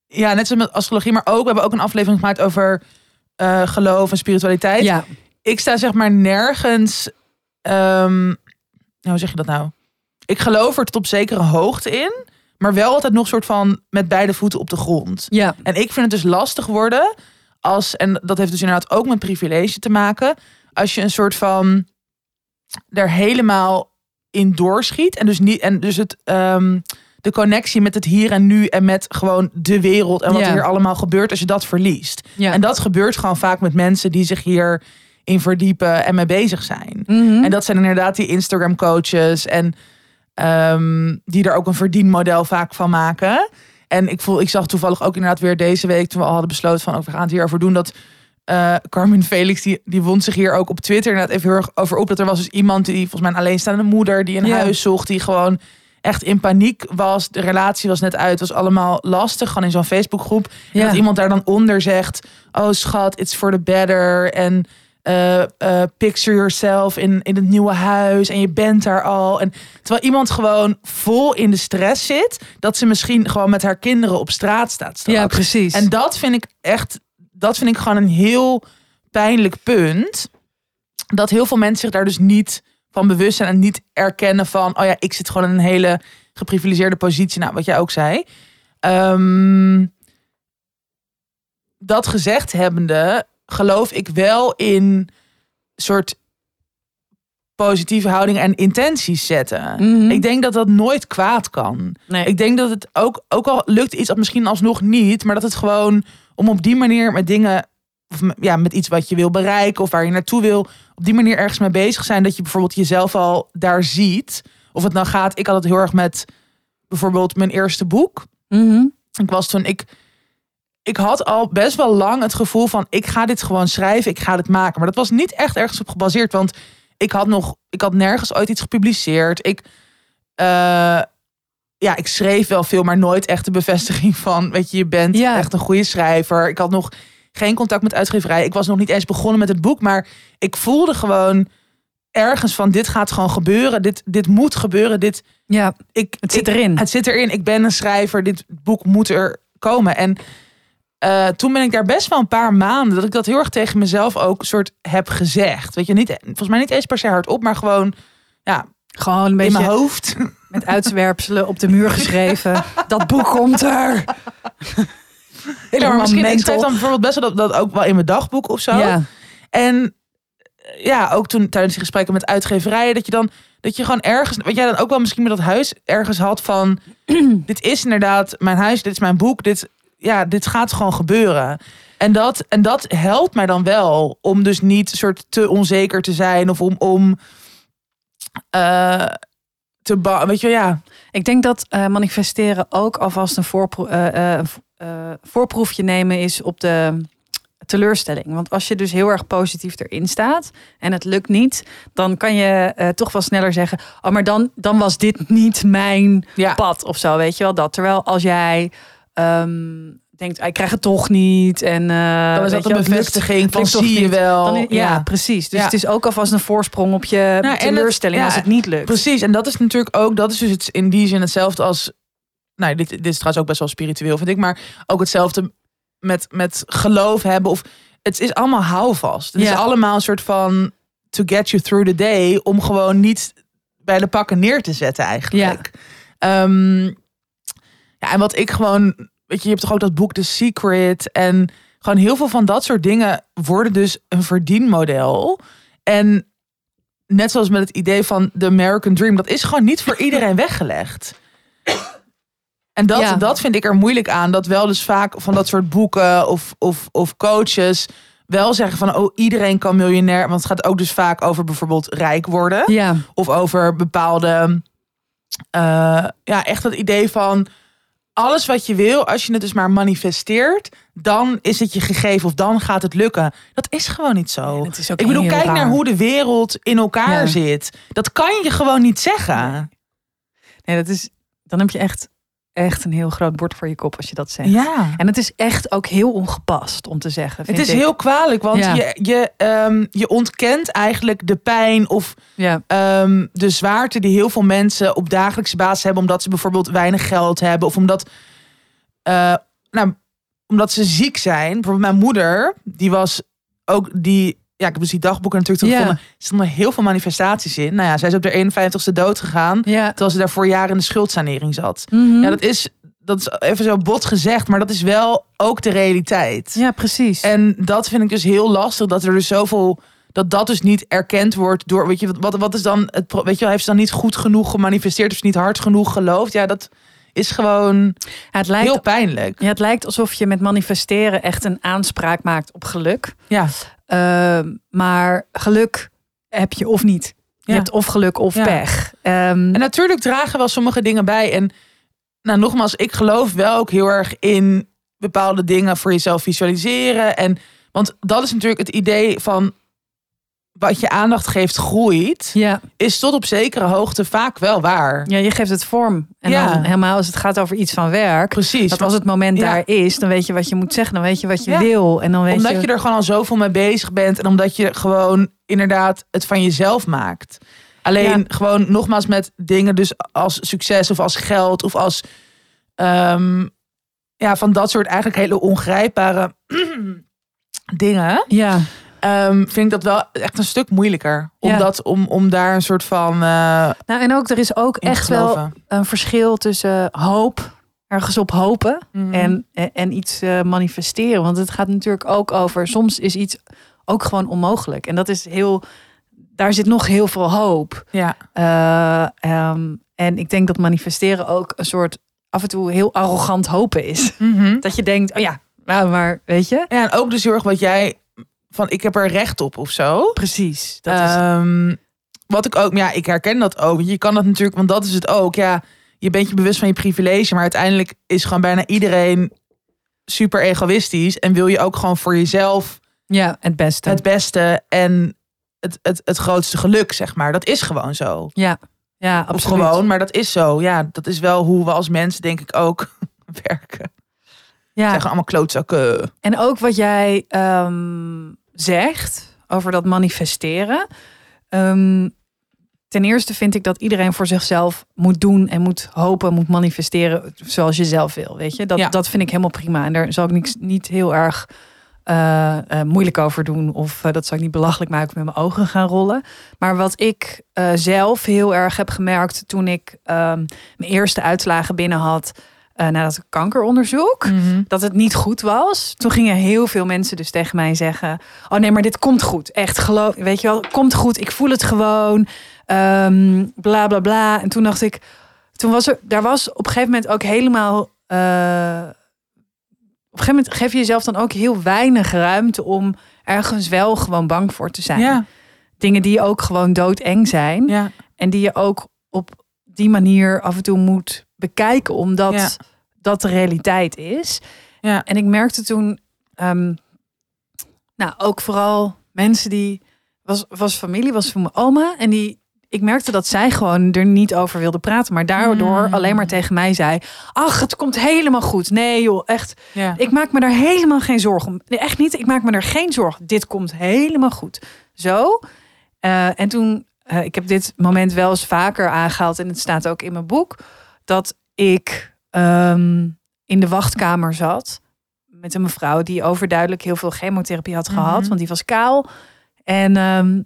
ja, net zoals met astrologie, maar ook, we hebben ook een aflevering gemaakt over eh, geloof en spiritualiteit. Ja. Ik sta zeg maar nergens, ehm, nou, hoe zeg je dat nou? Ik geloof er tot op zekere hoogte in, maar wel altijd nog soort van met beide voeten op de grond. Ja. En ik vind het dus lastig worden als, en dat heeft dus inderdaad ook met privilege te maken, als je een soort van er helemaal in doorschiet en dus niet en dus het ehm, de connectie met het hier en nu en met gewoon de wereld en wat Ja. hier allemaal gebeurt als je dat verliest. ja. En dat gebeurt gewoon vaak met mensen die zich hier in verdiepen en mee bezig zijn. Mhm. En dat zijn inderdaad die Instagram coaches en ehm, die er ook een verdienmodel vaak van maken. En ik voel, ik zag toevallig ook inderdaad weer deze week toen we al hadden besloten van, oh, we gaan het hierover doen dat eh Carmen Felix die, die wond zich hier ook op Twitter inderdaad even heel erg over op. Dat er was dus iemand die volgens mij een alleenstaande moeder die een huis zocht, die gewoon echt in paniek was. De relatie was net uit, was allemaal lastig, gewoon in zo'n Facebookgroep. En dat iemand daar dan onder zegt, oh schat, it's for the better. En eh, eh, picture yourself in, in het nieuwe huis en je bent daar al. En terwijl iemand gewoon vol in de stress zit, dat ze misschien gewoon met haar kinderen op straat staat. straks. ja, precies. En dat vind ik echt, dat vind ik gewoon een heel pijnlijk punt. Dat heel veel mensen zich daar dus niet van bewust zijn en niet erkennen van, oh ja, ik zit gewoon in een hele geprivilegeerde positie. Nou, wat jij ook zei. Ehm, dat gezegd hebbende, geloof ik wel in soort positieve houding en intenties zetten. Mhm. Ik denk dat dat nooit kwaad kan. nee. Ik denk dat het ook, ook al lukt iets dat misschien alsnog niet, maar dat het gewoon om op die manier met dingen, of ja, met iets wat je wil bereiken of waar je naartoe wil, op die manier ergens mee bezig zijn, dat je bijvoorbeeld jezelf al daar ziet. Of het nou gaat, ik had het heel erg met bijvoorbeeld mijn eerste boek. Mhm. Ik was toen, ik, ik had al best wel lang het gevoel van, ik ga dit gewoon schrijven, ik ga dit maken. Maar dat was niet echt ergens op gebaseerd, want ik had nog, ik had nergens ooit iets gepubliceerd. Ik, eh, ja, ik schreef wel veel, maar nooit echt de bevestiging van, weet je, je bent Ja. echt een goede schrijver. Ik had nog geen contact met uitgeverij. Ik was nog niet eens begonnen met het boek, maar ik voelde gewoon ergens van dit gaat gewoon gebeuren. Dit, dit moet gebeuren. Dit, Ja, ik, het zit ik- erin. Het zit erin. Ik ben een schrijver. Dit boek moet er komen. En eh, toen ben ik daar best wel een paar maanden dat ik dat heel erg tegen mezelf ook soort heb gezegd. Weet je, niet, volgens mij niet eens per se hardop, maar gewoon ja, Gewoon een in beetje mijn hoofd. [laughs] met uitzwerpselen op de muur geschreven. [laughs] Dat boek komt er. [laughs] Maar Helemaal misschien ik schrijf mental. dan bijvoorbeeld best wel dat, dat ook wel in mijn dagboek of zo. Ja, En eh, ja, ook toen tijdens die gesprekken met uitgeverijen, dat je dan dat je gewoon ergens, wat jij dan ook wel misschien met dat huis ergens had van, [clears throat] dit is inderdaad mijn huis, dit is mijn boek, dit, ja, dit gaat gewoon gebeuren. En dat, en dat helpt mij dan wel om dus niet soort te onzeker te zijn of om, om eh, te weet je ja, ik denk dat eh, manifesteren ook alvast een voorpro eh, voorproefje nemen is op de teleurstelling. Want als je dus heel erg positief erin staat en het lukt niet, dan kan je toch wel sneller zeggen: Oh, maar dan, dan was dit niet mijn ja, pad of zo, weet je wel dat. Terwijl als jij ehm, denkt, ik krijg het toch niet en dan is dat een bevestiging van zie je wel. Dan ja, precies. Dus Ja. het is ook alvast een voorsprong op je het- teleurstelling ja, als het niet lukt. Precies, en dat is natuurlijk ook, dat is dus het, in die zin hetzelfde als, nou, dit, dit is trouwens ook best wel spiritueel, vind ik, maar ook hetzelfde met, met geloof hebben. Of het is allemaal houvast. Het is allemaal een soort van to get you through the day, om gewoon niet bij de pakken neer te zetten eigenlijk. Ja. ja, en wat ik gewoon, weet je, je hebt toch ook dat boek The Secret en gewoon heel veel van dat soort dingen worden dus een verdienmodel. En net zoals met het idee van de American Dream, dat is gewoon niet voor iedereen [laughs] weggelegd. En dat, Ja. dat vind ik er moeilijk aan. Dat wel dus vaak van dat soort boeken of, of, of coaches wel zeggen van oh iedereen kan miljonair. Want het gaat ook dus vaak over bijvoorbeeld rijk worden. Ja, Of over bepaalde, eh, ja echt het idee van alles wat je wil, als je het dus maar manifesteert, dan is het je gegeven of dan gaat het lukken. Dat is gewoon niet zo. Is Ik bedoel, kijk raar. naar hoe de wereld in elkaar Ja. zit. Dat kan je gewoon niet zeggen. nee, dat is, dan heb je echt, echt een heel groot bord voor je kop als je dat zegt. Ja. En het is echt ook heel ongepast om te zeggen. Het is ik. heel kwalijk, want Ja. je, je, ehm, je ontkent eigenlijk de pijn of Ja, ehm, de zwaarte die heel veel mensen op dagelijkse basis hebben, omdat ze bijvoorbeeld weinig geld hebben of omdat, eh, nou, omdat ze ziek zijn. Bijvoorbeeld mijn moeder, die was ook die. Ja, ik heb dus die dagboeken natuurlijk Ja. gevonden. Er stonden heel veel manifestaties in. Nou ja, zij is op de 51ste dood gegaan. ja. Terwijl ze daarvoor jaren in de schuldsanering zat. Mhm. Ja, dat is, dat is even zo bot gezegd, maar dat is wel ook de realiteit. ja precies. En dat vind ik dus heel lastig, dat er dus zoveel, dat dat dus niet erkend wordt door, weet je, wat, wat is dan het, weet je wel, heeft ze dan niet goed genoeg gemanifesteerd of ze niet hard genoeg geloofd? Ja, dat is gewoon Ja, het, lijkt, heel pijnlijk. ja, het lijkt alsof je met manifesteren echt een aanspraak maakt op geluk. Ja, Ehm, maar geluk heb je of niet. Je Ja. hebt of geluk of Ja. pech. Ehm, en natuurlijk dragen wel sommige dingen bij. En nou, nogmaals, ik geloof wel ook heel erg in bepaalde dingen voor jezelf visualiseren. En, want dat is natuurlijk het idee van wat je aandacht geeft groeit, ja, is tot op zekere hoogte vaak wel waar. ja, je geeft het vorm. En Ja. dan helemaal als het gaat over iets van werk. Precies. Dat als het moment Ja. daar is, dan weet je wat je moet zeggen. Dan weet je wat je wil. En dan weet omdat je... je... er gewoon al zoveel mee bezig bent. En omdat je gewoon inderdaad het van jezelf maakt. Alleen gewoon nogmaals met dingen dus als succes of als geld of als... ehm, ja, van dat soort eigenlijk hele ongrijpbare [clears throat] dingen. Ja, ehm, vind ik dat wel echt een stuk moeilijker. Ja. Omdat, om, om daar een soort van eh nou en ook er is ook echt wel een verschil tussen hoop, ergens op hopen Mhm. en, en, iets eh, manifesteren. Want het gaat natuurlijk ook over, soms is iets ook gewoon onmogelijk. En dat is heel, daar zit nog heel veel hoop. Ja, Eh, ehm, en ik denk dat manifesteren ook een soort af en toe heel arrogant hopen is. Mhm. Dat je denkt, oh ja, nou, maar weet je? ja, en ook dus heel erg wat jij... van ik heb er recht op of zo. Precies. Dat is, Ehm, wat ik ook, ja, ik herken dat ook. Je kan dat natuurlijk, want dat is het ook. Ja, je bent je bewust van je privilege, maar uiteindelijk is gewoon bijna iedereen super egoïstisch en wil je ook gewoon voor jezelf ja, het beste. het beste en het, het, het grootste geluk, zeg maar. Dat is gewoon zo. ja, ja, Of absoluut. gewoon, maar dat is zo. Ja, dat is wel hoe we als mensen, denk ik, ook [laughs] werken. Ja. Allemaal klootzakken. En ook wat jij ehm, zegt over dat manifesteren. Ehm, ten eerste vind ik dat iedereen voor zichzelf moet doen en moet hopen, moet manifesteren zoals je zelf wil. Weet je, dat, Ja. dat vind ik helemaal prima. En daar zal ik niks, niet heel erg eh, eh, moeilijk over doen. Of eh, dat zal ik niet belachelijk maken met mijn ogen gaan rollen. Maar wat ik zelf heel erg heb gemerkt toen ik ehm, mijn eerste uitslagen binnen had eh, na dat kankeronderzoek Mhm. dat het niet goed was. Toen gingen heel veel mensen dus tegen mij zeggen: Oh nee, maar dit komt goed. Echt geloof, weet je wel, komt goed. Ik voel het gewoon. Ehm, bla bla bla. En toen dacht ik, toen was er, daar was op een gegeven moment ook helemaal. eh, op een gegeven moment geef je jezelf dan ook heel weinig ruimte om ergens wel gewoon bang voor te zijn. Ja, Dingen die ook gewoon doodeng zijn. ja, En die je ook op die manier af en toe moet bekijken, omdat Ja. dat de realiteit is. ja. En ik merkte toen, ehm, nou ook vooral mensen die, was, was familie, was van mijn oma. En die, ik merkte dat zij gewoon er niet over wilde praten. Maar daardoor Mm. alleen maar tegen mij zei, ach het komt helemaal goed. Nee joh, echt, ja. ik maak me daar helemaal geen zorgen om. Nee, echt niet, ik maak me er geen zorgen. Dit komt helemaal goed. Zo. Eh, en toen, eh, ik heb dit moment wel eens vaker aangehaald. En het staat ook in mijn boek. Dat ik ehm, in de wachtkamer zat. Met een mevrouw die overduidelijk heel veel chemotherapie had gehad. Mhm. Want die was kaal. En ehm,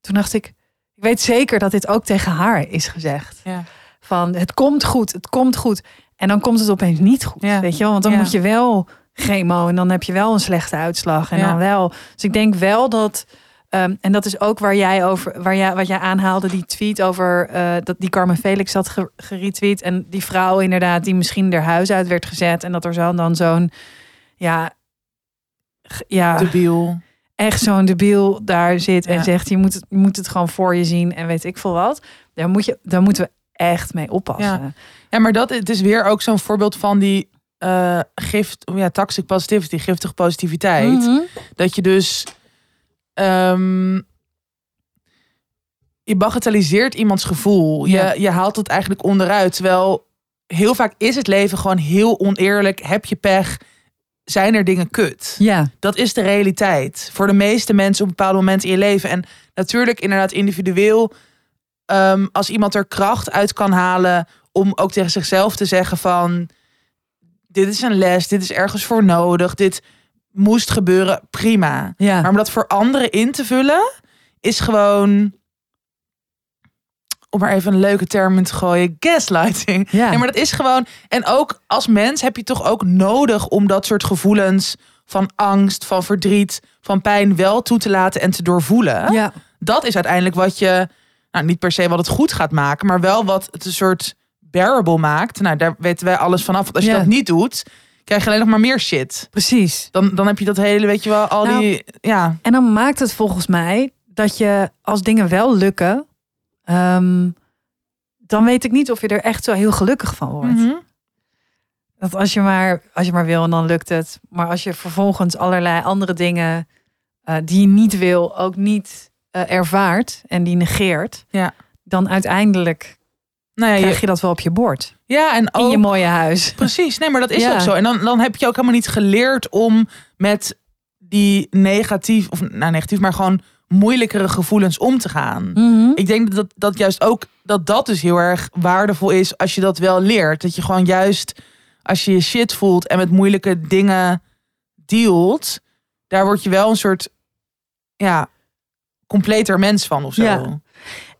toen dacht ik, ik weet zeker dat dit ook tegen haar is gezegd. Ja. Van het komt goed, het komt goed. En dan komt het opeens niet goed. Ja. Weet je wel? Want dan Ja. moet je wel chemo en dan heb je wel een slechte uitslag. En dan wel. Dus ik denk wel dat. Ehm, en dat is ook waar jij over, waar jij, wat jij aanhaalde, die tweet over eh, dat die Carmen Felix had ge- geretweet. En die vrouw inderdaad, die misschien haar huis uit werd gezet. En dat er zo dan zo'n, ja, ja, Debiel. echt zo'n debiel daar zit en Ja. zegt: je moet, het, je moet het gewoon voor je zien en weet ik veel wat. Daar, moet je, daar moeten we echt mee oppassen. Ja, maar dat het is weer ook zo'n voorbeeld van die eh gift, ja, toxic positivity, giftige positiviteit. Mhm. Dat je dus ehm, je bagatelliseert iemands gevoel. Ja. Je, je haalt het eigenlijk onderuit. Terwijl heel vaak is het leven gewoon heel oneerlijk. Heb je pech? Zijn er dingen kut? Ja, Dat is de realiteit. Voor de meeste mensen op een bepaald moment in je leven. En natuurlijk inderdaad individueel. ehm, als iemand er kracht uit kan halen om ook tegen zichzelf te zeggen van... Dit is een les, dit is ergens voor nodig, dit moest gebeuren, prima. ja. Maar om dat voor anderen in te vullen, is gewoon... Om maar even een leuke term in te gooien, gaslighting. ja. Nee, maar dat is gewoon. En ook als mens heb je toch ook nodig om dat soort gevoelens van angst, van verdriet, van pijn wel toe te laten en te doorvoelen. ja. Dat is uiteindelijk wat je, nou niet per se wat het goed gaat maken, maar wel wat het een soort bearable maakt. Nou, daar weten wij alles vanaf. Want als je Ja. dat niet doet, krijg je alleen nog maar meer shit. precies. Dan, dan heb je dat hele, weet je wel, al Nou, die, ja, En dan maakt het volgens mij dat je als dingen wel lukken, ehm, dan weet ik niet of je er echt zo heel gelukkig van wordt. Mhm. Dat als je, maar, als je maar wil en dan lukt het. Maar als je vervolgens allerlei andere dingen eh, die je niet wil, ook niet eh, ervaart en die negeert, Ja. dan uiteindelijk Nou ja, je- krijg je dat wel op je bord. ja, en In ook, je mooie huis. [laughs] Precies, nee, maar dat is Ja. ook zo. En dan, dan heb je ook helemaal niet geleerd om met die negatief, of nou negatief, maar gewoon moeilijkere gevoelens om te gaan. Mhm. Ik denk dat dat juist ook, dat dat dus heel erg waardevol is als je dat wel leert. Dat je gewoon juist, als je je shit voelt en met moeilijke dingen dealt, daar word je wel een soort, ja, completer mens van of zo. Ja.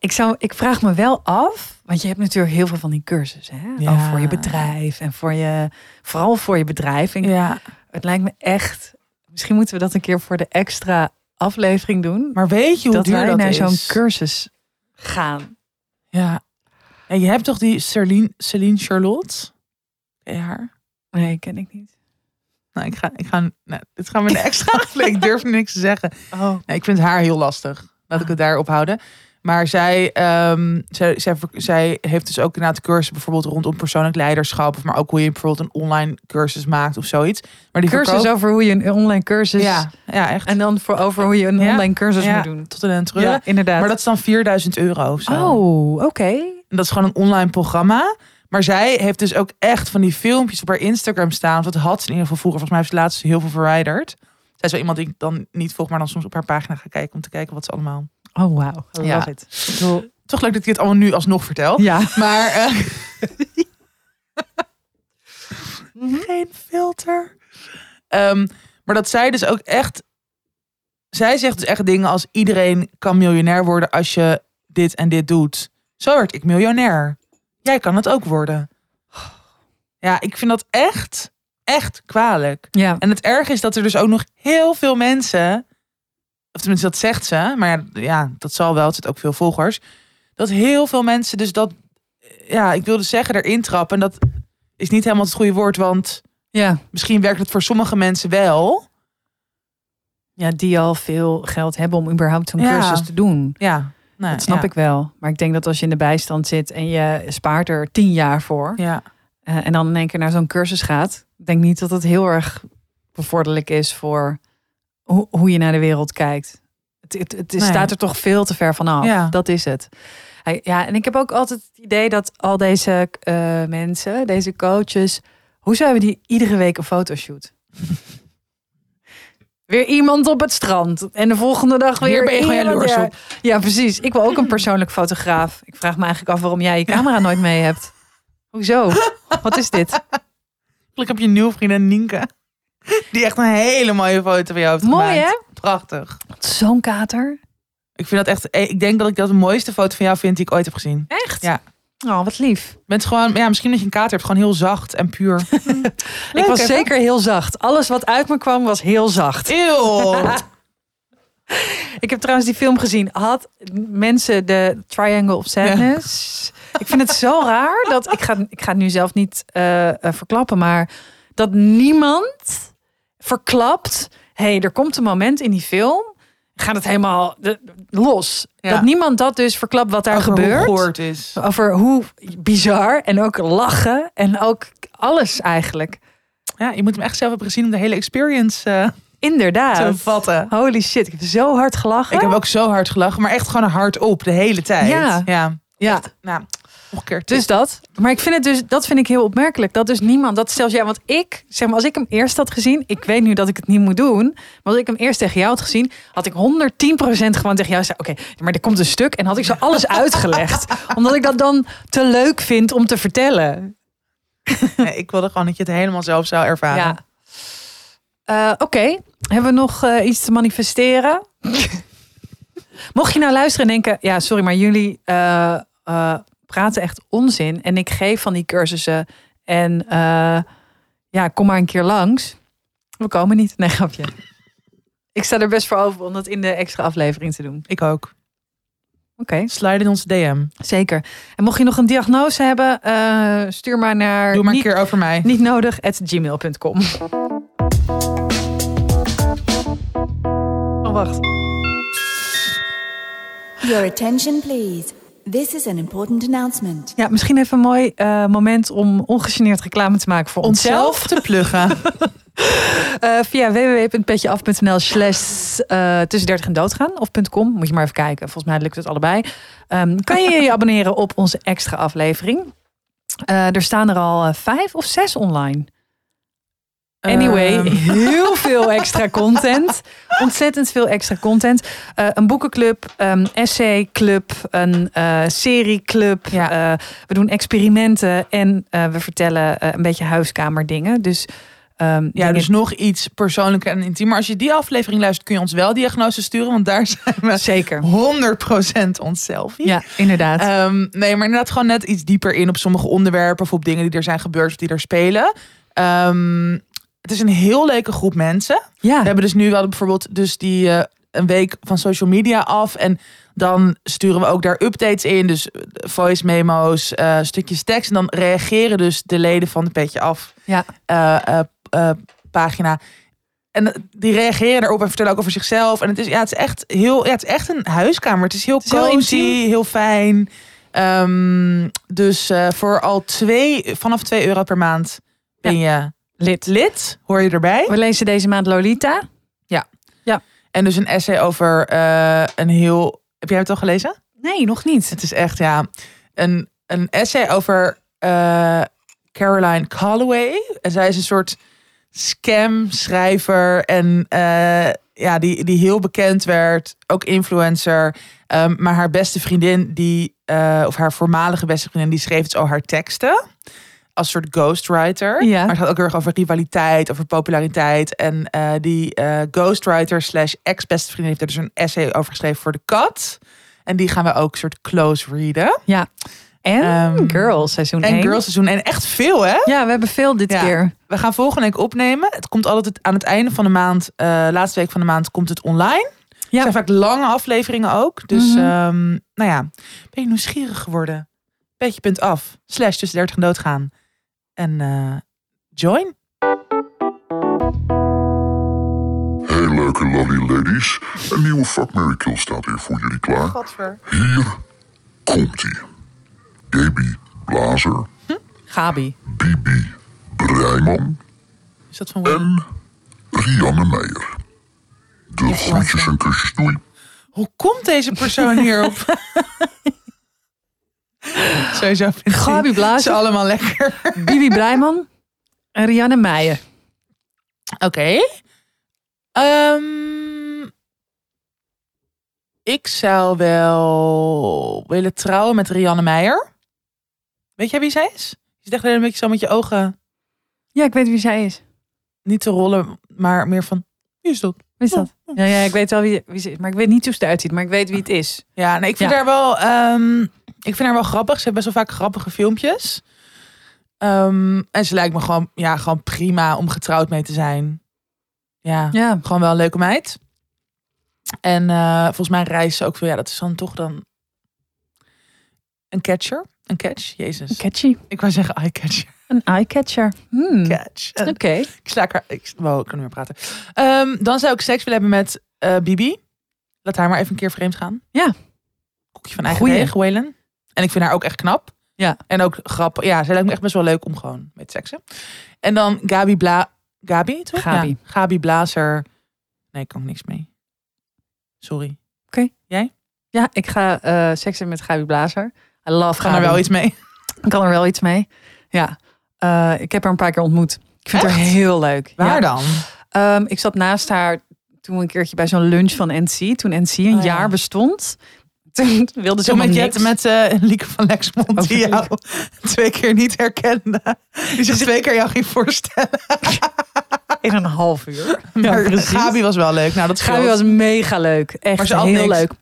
Ik, zou, ik vraag me wel af, want je hebt natuurlijk heel veel van die cursussen. Hè? Ja. Ook voor je bedrijf en voor je, vooral voor je bedrijf. En ja. Het lijkt me echt, misschien moeten we dat een keer voor de extra aflevering doen. Maar weet je hoe dat duur wij dat naar zo'n cursus gaan. Ja. En je hebt toch die Celine, Celine Charlotte? Haar? Nee, ken ik niet. Nou, ik ga, ik ga, nou, dit gaan we de [laughs] extra aflevering. Ik durf niks te zeggen. Oh. Nee, ik vind haar heel lastig. Laat ik het daarop houden. Maar zij, ehm, zij, zij, zij heeft dus ook inderdaad cursussen bijvoorbeeld rondom persoonlijk leiderschap. Of maar ook hoe je bijvoorbeeld een online cursus maakt of zoiets. Maar die Cursus over hoe je een online cursus... Ja, ja, echt. En dan voor over hoe je een Ja. online cursus Ja, moet doen. Tot een treuren. Ja, inderdaad. Maar dat is dan 4000 euro of zo. Oh, oké. En dat is gewoon een online programma. Maar zij heeft dus ook echt van die filmpjes op haar Instagram staan. Of dat had ze in ieder geval vroeger. Volgens mij heeft ze laatst heel veel verwijderd. Zij is wel iemand die ik dan niet volg, maar dan soms op haar pagina ga kijken om te kijken wat ze allemaal Oh, wauw. I Ja. love it. Ik bedoel, Toch leuk dat ik dit allemaal nu alsnog vertel. Ja. Maar eh, geen filter. Ehm, maar dat zij dus ook echt. Zij zegt dus echt dingen als iedereen kan miljonair worden als je dit en dit doet. Zo word ik miljonair. Jij kan het ook worden. Ja, ik vind dat echt, echt kwalijk. Ja. En het erg is dat er dus ook nog heel veel mensen, of tenminste dat zegt ze, maar ja, dat zal wel, het zit ook veel volgers, dat heel veel mensen dus dat, ja, ik wilde zeggen erin trappen. En dat is niet helemaal het goede woord, want Ja. misschien werkt het voor sommige mensen wel. ja, die al veel geld hebben om überhaupt zo'n Ja. cursus te doen. Ja, nou, Dat snap ja. ik wel. Maar ik denk dat als je in de bijstand zit en je spaart er tien jaar voor. Ja, eh, en dan in één keer naar zo'n cursus gaat. Ik denk niet dat het heel erg bevorderlijk is voor hoe, hoe je naar de wereld kijkt. Het, het, het is- Nee. staat er toch veel te ver vanaf. Ja. Dat is het. Ja, en ik heb ook altijd het idee dat al deze eh, mensen, deze coaches, hoe zijn we die iedere week een fotoshoot? [laughs] Weer iemand op het strand. En de volgende dag weer. Hier ben je gewoon jaloers ja. op. Ja, precies. Ik wil ook een persoonlijk fotograaf. Ik vraag me eigenlijk af waarom jij je camera nooit mee hebt. Hoezo? Wat is dit? gelukkig heb je nieuwe vriendin Nienke. Die echt een hele mooie foto van jou heeft Mooi gemaakt. hè? Prachtig. Zo'n kater. Ik vind dat echt, ik denk dat ik dat de mooiste foto van jou vind die ik ooit heb gezien. Echt? Ja. Oh, wat lief. Bent gewoon, ja, misschien dat je een kater hebt, gewoon heel zacht en puur. [laughs] ik was even. zeker heel zacht. Alles wat uit me kwam was heel zacht. Eeuw. [laughs] Ik heb trouwens die film gezien. Had mensen de Triangle of Sadness. Ik vind het zo raar dat ik ga, ik ga het nu zelf niet eh, eh, verklappen, maar dat niemand verklapt. hey, er komt een moment in die film. Gaat het helemaal los? Ja. Dat niemand dat dus verklapt wat daar Over hoe gebeurt. is. Over hoe bizar en ook lachen en ook alles eigenlijk. Ja, je moet hem echt zelf hebben gezien om de hele experience eh, Inderdaad. te vatten. Holy shit, ik heb zo hard gelachen. Ik heb ook zo hard gelachen, maar echt gewoon hard op de hele tijd. Ja. ja. ja. Nou, Dus dat. Maar ik vind het dus, dat vind ik heel opmerkelijk. Dat dus niemand, dat zelfs jij, want ik, zeg maar, als ik hem eerst had gezien, ik weet nu dat ik het niet moet doen, maar als ik hem eerst tegen jou had gezien, had ik 110% gewoon tegen jou zei, oké, maar er komt een stuk en had ik zo alles [laughs] uitgelegd, omdat ik dat dan te leuk vind om te vertellen. Nee, ik wilde gewoon dat je het helemaal zelf zou ervaren. Ja. Eh, oké, hebben we nog eh, iets te manifesteren? [laughs] Mocht je nou luisteren en denken, ja, sorry, maar jullie eh, praten echt onzin. En ik geef van die cursussen. En eh, ja, kom maar een keer langs. We komen niet. Nee, grapje. Ik sta er best voor over om dat in de extra aflevering te doen. Ik ook. Oké, Slide in onze DM. zeker. En mocht je nog een diagnose hebben, eh, stuur maar naar Doe maar een niet, keer over mij. niet nodig at gmail.com. Oh, wacht. Your attention, please. This is an important announcement. Ja, misschien even een mooi eh, moment om ongegeneerd reclame te maken voor onszelf. Onszelf te pluggen. [laughs] Eh, via www.petjeaf.nl slash eh, tussen 30 en doodgaan of .com. Moet je maar even kijken. Volgens mij lukt het allebei. Ehm, kan je je [laughs] abonneren op onze extra aflevering. Eh, er staan er al vijf of zes online. Anyway, Ehm. heel veel extra content. Ontzettend veel extra content. Eh, een boekenclub, een essayclub, een eh serieclub. Ja. Eh, we doen experimenten en we vertellen een beetje huiskamerdingen. Dus, ehm, Ja, dus nog iets persoonlijker en intiemer. Als je die aflevering luistert, kun je ons wel diagnose sturen. Want daar zijn we zeker. 100% onszelf. Ja, inderdaad. Ehm, nee, maar inderdaad gewoon net iets dieper in op sommige onderwerpen. Of op dingen die er zijn gebeurd of die er spelen. Ehm, het is een heel leuke groep mensen. ja, We hebben dus nu, we hadden bijvoorbeeld dus die eh, een week van social media af. En dan sturen we ook daar updates in. Dus eh, voice memo's, eh, stukjes tekst. En dan reageren dus de leden van de Petje Af ja. eh, pagina. En die reageren erop en vertellen ook over zichzelf. En het is, ja, het is echt heel, ja, het is echt een huiskamer. Het is heel is heel cozy, heel, fijn. Ehm, dus voor al twee, vanaf 2 euro per maand ben je Lid. lid. Hoor je erbij? We lezen deze maand Lolita. En dus een essay over eh, een heel. Heb jij het al gelezen? Nee, nog niet. Het is echt, ja. Een, een essay over eh, Caroline Calloway. En zij is een soort scam-schrijver. En eh, ja, die, die heel bekend werd, ook influencer. Ehm, maar haar beste vriendin, die, of haar voormalige beste vriendin, die schreef zo haar teksten. Als soort ghostwriter. Ja. Maar het gaat ook heel erg over rivaliteit, over populariteit. En eh, die eh, ghostwriter slash ex-beste vriendin heeft er dus een essay over geschreven voor de kat. En die gaan we ook soort close readen. Ja. En Ehm, Girls seizoen En 1. Girls seizoen. En echt veel, hè? Ja, we hebben veel dit Ja. keer. We gaan volgende week opnemen. Het komt altijd aan het einde van de maand, eh, laatste week van de maand, komt het online. Het Ja. zijn vaak lange afleveringen ook. Dus, Mhm. ehm, nou ja, ben je nieuwsgierig geworden? Beetje punt af. Slash tussen 30 en doodgaan. En eh, join. Hey leuke lolly ladies. Een nieuwe Fuck Mary Kill staat hier voor jullie klaar. Godver. Hier komt-ie. Gaby Blazer, Gabi. Bibi Breiman Is dat van en Rianne Meijer. De groetjes en kusjes, doei. Hoe komt deze persoon hierop? [laughs] [laughs] Sowieso vind Gabi ze Blazer, allemaal lekker. Bibi Breiman en Rianne Meijer. Oké. Ehm, ik zou wel willen trouwen met Rianne Meijer. Weet jij wie zij is? Je echt een beetje zo met je ogen Ja, ik weet wie zij is. niet te rollen, maar meer van, wie is dat? Wie is dat? Ja, ja, ik weet wel wie, wie ze is. Maar ik weet niet hoe ze eruit ziet. Maar ik weet wie het is. Ja, nee, ik vind Ja. haar wel, ehm, ik vind haar wel grappig. Ze heeft best wel vaak grappige filmpjes. Ehm, en ze lijkt me gewoon, ja, gewoon prima om getrouwd mee te zijn. Ja, Ja. gewoon wel een leuke meid. En eh, volgens mij reist ze ook veel. Ja, dat is dan toch dan een catcher. Een catch, jezus. Catchy. Ik wou zeggen eye catcher. Een eye-catcher. Hmm. Catch. Oké. Ik sla haar. Ik, wow, ik kan niet meer praten. Ehm, dan zou ik seks willen hebben met eh, Bibi. Laat haar maar even een keer vreemd gaan. Ja. Koekje van eigen Goeie. deeg, Waylon. En ik vind haar ook echt knap. Ja. En ook grappig. Ja, zij lijkt me echt best wel leuk om gewoon mee te seksen. En dan Gabi Bla... Gabi, toch? Gabi. Ja, Gabi Blazer. Nee, ik kan niks mee. Sorry. Ja, ik ga eh seksen met Gabi Blazer. I love Kan Gabi. er wel iets mee? Ik kan er wel iets mee. Ja. Eh, ik heb haar een paar keer ontmoet. Ik vind haar heel leuk. Waar ja. dan? Ehm, ik zat naast haar toen een keertje bij zo'n lunch van NC. Toen NC een Oh, ja. jaar bestond. [laughs] Toen wilde ze met Jet met eh Lieke van Lexmond Over die jou [laughs] twee keer niet herkende. Die zich twee keer jou ging voorstellen. [laughs] In een half uur. Maar precies. Gabi was wel leuk. Nou, dat Gabi was mega leuk. Echt Maar ze heel niks. leuk.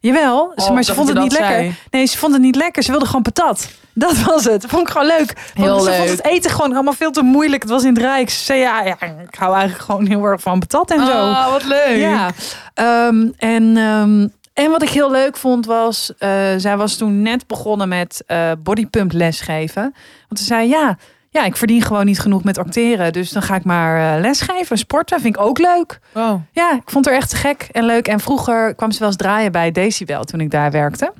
Jawel, ze- Oh, maar ze vond ze het niet lekker. zei. Nee, ze vond het niet lekker. Ze wilde gewoon patat. Dat was het. Vond ik gewoon leuk. Heel Want ze leuk. vond het eten gewoon allemaal veel te moeilijk. Het was in het Rijk. Ze zei, ja, ja, ik hou eigenlijk gewoon heel erg van patat en zo. Oh, wat leuk. Ja. Ehm, en, ehm, en wat ik heel leuk vond was, eh, zij was toen net begonnen met eh bodypump lesgeven. Want ze zei, ja, ja, ik verdien gewoon niet genoeg met acteren. Dus dan ga ik maar eh, lesgeven, sporten. Vind ik ook leuk. Wow. Ja, ik vond haar echt te gek en leuk. En vroeger kwam ze wel eens draaien bij Decibel toen ik daar werkte.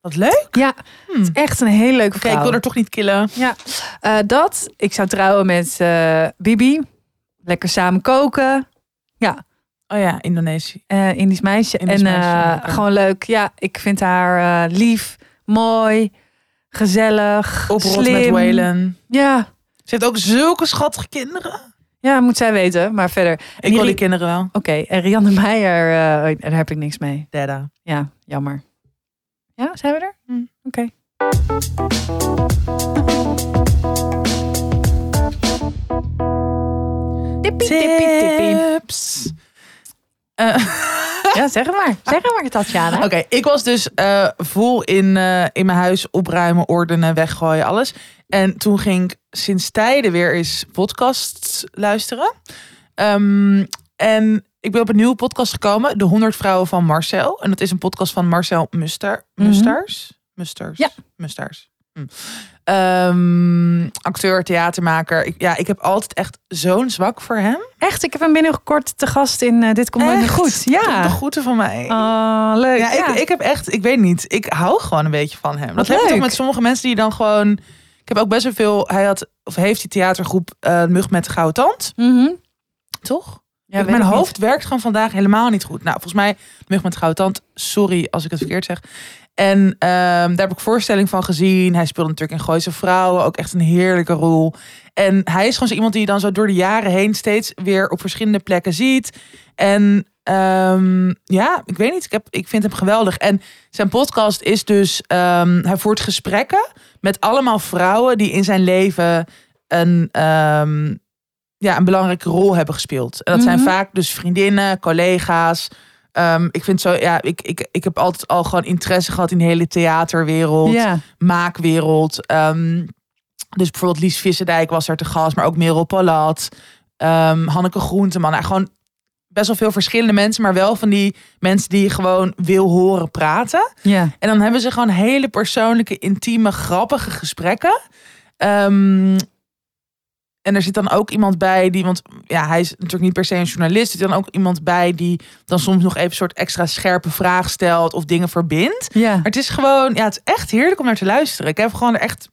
Wat leuk. Ja, Hm. echt een hele leuke vrouw. ik wil er toch niet killen. Ja, dat. Ik zou trouwen met Bibi. Lekker samen koken. Ja, Oh ja, Indonesië. eh Indisch meisje. Indisch en meisje, eh, gewoon leuk. Ja, ik vind haar eh, lief, mooi, gezellig, Oprolt slim. met Waylon. Ja, Ze heeft ook zulke schattige kinderen. ja, moet zij weten. Maar verder. En Ik wil die kinderen wel. Oké, en Rianne Meijer, eh, daar heb ik niks mee. Dada. Ja, jammer. Ja, zijn we er? Hm. Oké. Tippie, tippie, tippie. Tips. Eh, Ja, zeg het maar. Zeg maar, Tatjana. Oké, ik was dus eh, vol in, eh, in mijn huis opruimen, ordenen, weggooien, alles. En toen ging ik sinds tijden weer eens podcasts luisteren. Ehm, en ik ben op een nieuwe podcast gekomen, De 100 Vrouwen van Marcel. En dat is een podcast van Marcel Muster, Mhm. Musters. Musters. Ja. Musters. Hm. Ehm, acteur, theatermaker. Ik, ja, ik heb altijd echt zo'n zwak voor hem. Echt, ik heb hem binnenkort te gast in eh, Dit Komt Nooit? Goed. Ja. De groeten van mij. Oh, leuk. Ja, Ja, ik, ik heb echt, ik weet niet, ik hou gewoon een beetje van hem. Dat Wat heb je toch leuk. met sommige mensen die dan gewoon. Ik heb ook best wel veel. Hij had of heeft die theatergroep eh Mug met de Gouden Tand, Mhm. toch? Ja, Mijn niet. hoofd werkt gewoon vandaag helemaal niet goed. Nou, volgens mij Mug met de Gouden Tand. Sorry als ik het verkeerd zeg. En ehm, daar heb ik voorstelling van gezien. Hij speelde natuurlijk in Gooise Vrouwen. Ook echt een heerlijke rol. En hij is gewoon zo iemand die je dan zo door de jaren heen steeds weer op verschillende plekken ziet. En ehm, ja, ik weet niet. Ik, heb, ik vind hem geweldig. En zijn podcast is dus... ehm, hij voert gesprekken met allemaal vrouwen... die in zijn leven een, ja, een belangrijke rol hebben gespeeld. En dat zijn Mhm. vaak dus vriendinnen, collega's... Ehm, ik vind zo, ja, ik, ik, ik heb altijd al gewoon interesse gehad in de hele theaterwereld Ja. maakwereld. Ehm, dus bijvoorbeeld Lies Visserdijk was er te gast, maar ook Merel Palat, ehm, Hanneke Groenteman. Nou, gewoon best wel veel verschillende mensen, maar wel van die mensen die je gewoon wil horen praten. Ja. En dan hebben ze gewoon hele persoonlijke, intieme, grappige gesprekken. En er zit dan ook iemand bij die, want ja, hij is natuurlijk niet per se een journalist. Er zit dan ook iemand bij die dan soms nog even een soort extra scherpe vraag stelt of dingen verbindt. Ja. Maar het is gewoon, ja, het is echt heerlijk om naar te luisteren. Ik heb gewoon echt,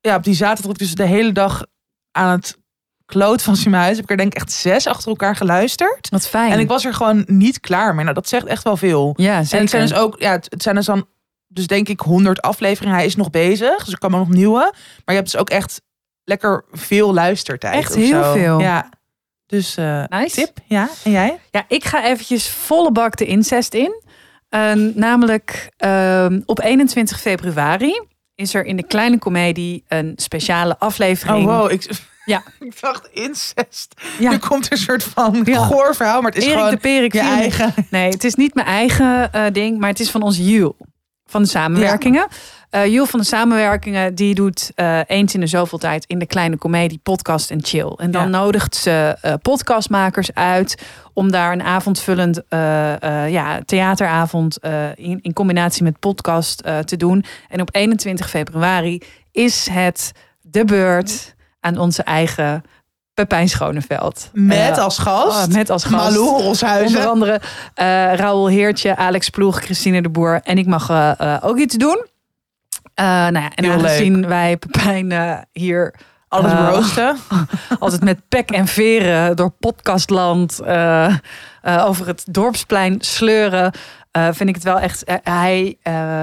ja, op die zaterdag dus de hele dag aan het kloot van zijn huis. Heb ik er denk ik echt zes achter elkaar geluisterd. Wat fijn. En ik was er gewoon niet klaar mee. Nou, dat zegt echt wel veel. ja, En zeker. het zijn dus ook, ja, het zijn dus dan, dus denk ik 100 afleveringen. Hij is nog bezig, dus er kan maar nog nieuwe. Maar je hebt dus ook echt lekker veel luistertijd. Echt heel zo. veel. Ja. Dus eh, Nice. tip, ja. En jij? Ja, ik ga eventjes volle bak de incest in. Eh, namelijk ehm, op 21 februari is er in de Kleine Comedie een speciale Oh, aflevering. wow. Ik, Ja. [laughs] ik dacht incest. Ja. Nu komt er een soort van Ja. goor verhaal, maar het is Erik gewoon de Perik je vier- eigen. Nee, het is niet mijn eigen eh, ding, maar het is van ons Jul. Van de samenwerkingen. Jul van de samenwerkingen, die doet eh, eens in de zoveel tijd in de kleine comedie podcast en chill. En dan Ja. nodigt ze eh, podcastmakers uit om daar een avondvullend ja, theateravond in, in combinatie met podcast te doen. En op 21 februari is het de beurt aan onze eigen Pepijn Schoneveld. Met als gast. oh, met als gast. Malou Onder Roshuizen. andere eh Raoul Heertje, Alex Ploeg, Christine de Boer. En ik mag ook iets doen. Eh, nou ja, en Heel aangezien wij Pepijn hier Alles eh, roosten. [laughs] altijd met pek en veren door podcastland eh, over het dorpsplein sleuren. vind ik het wel echt. hij,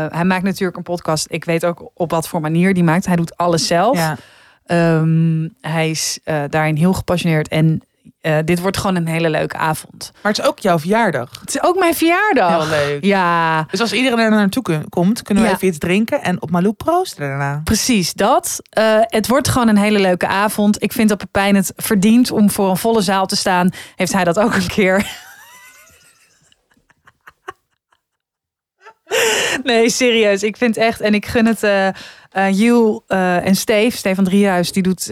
hij maakt natuurlijk een podcast. Ik weet ook op wat voor manier die maakt. Hij doet alles zelf. Ja. Ehm, hij is daarin heel gepassioneerd. En eh, dit wordt gewoon een hele leuke avond. Maar het is ook jouw verjaardag. Het is ook mijn verjaardag. Heel leuk. Ja, Dus als iedereen er naartoe komt, kunnen we Ja. even iets drinken en op Malou proosten daarna. precies dat. Eh, het wordt gewoon een hele leuke avond. Ik vind dat Pepijn het verdient om voor een volle zaal te staan. Heeft hij dat ook een keer? [laughs] [laughs] Nee, serieus. Ik vind echt, en ik gun het eh, en Steve, Stefan Driehuis, die doet,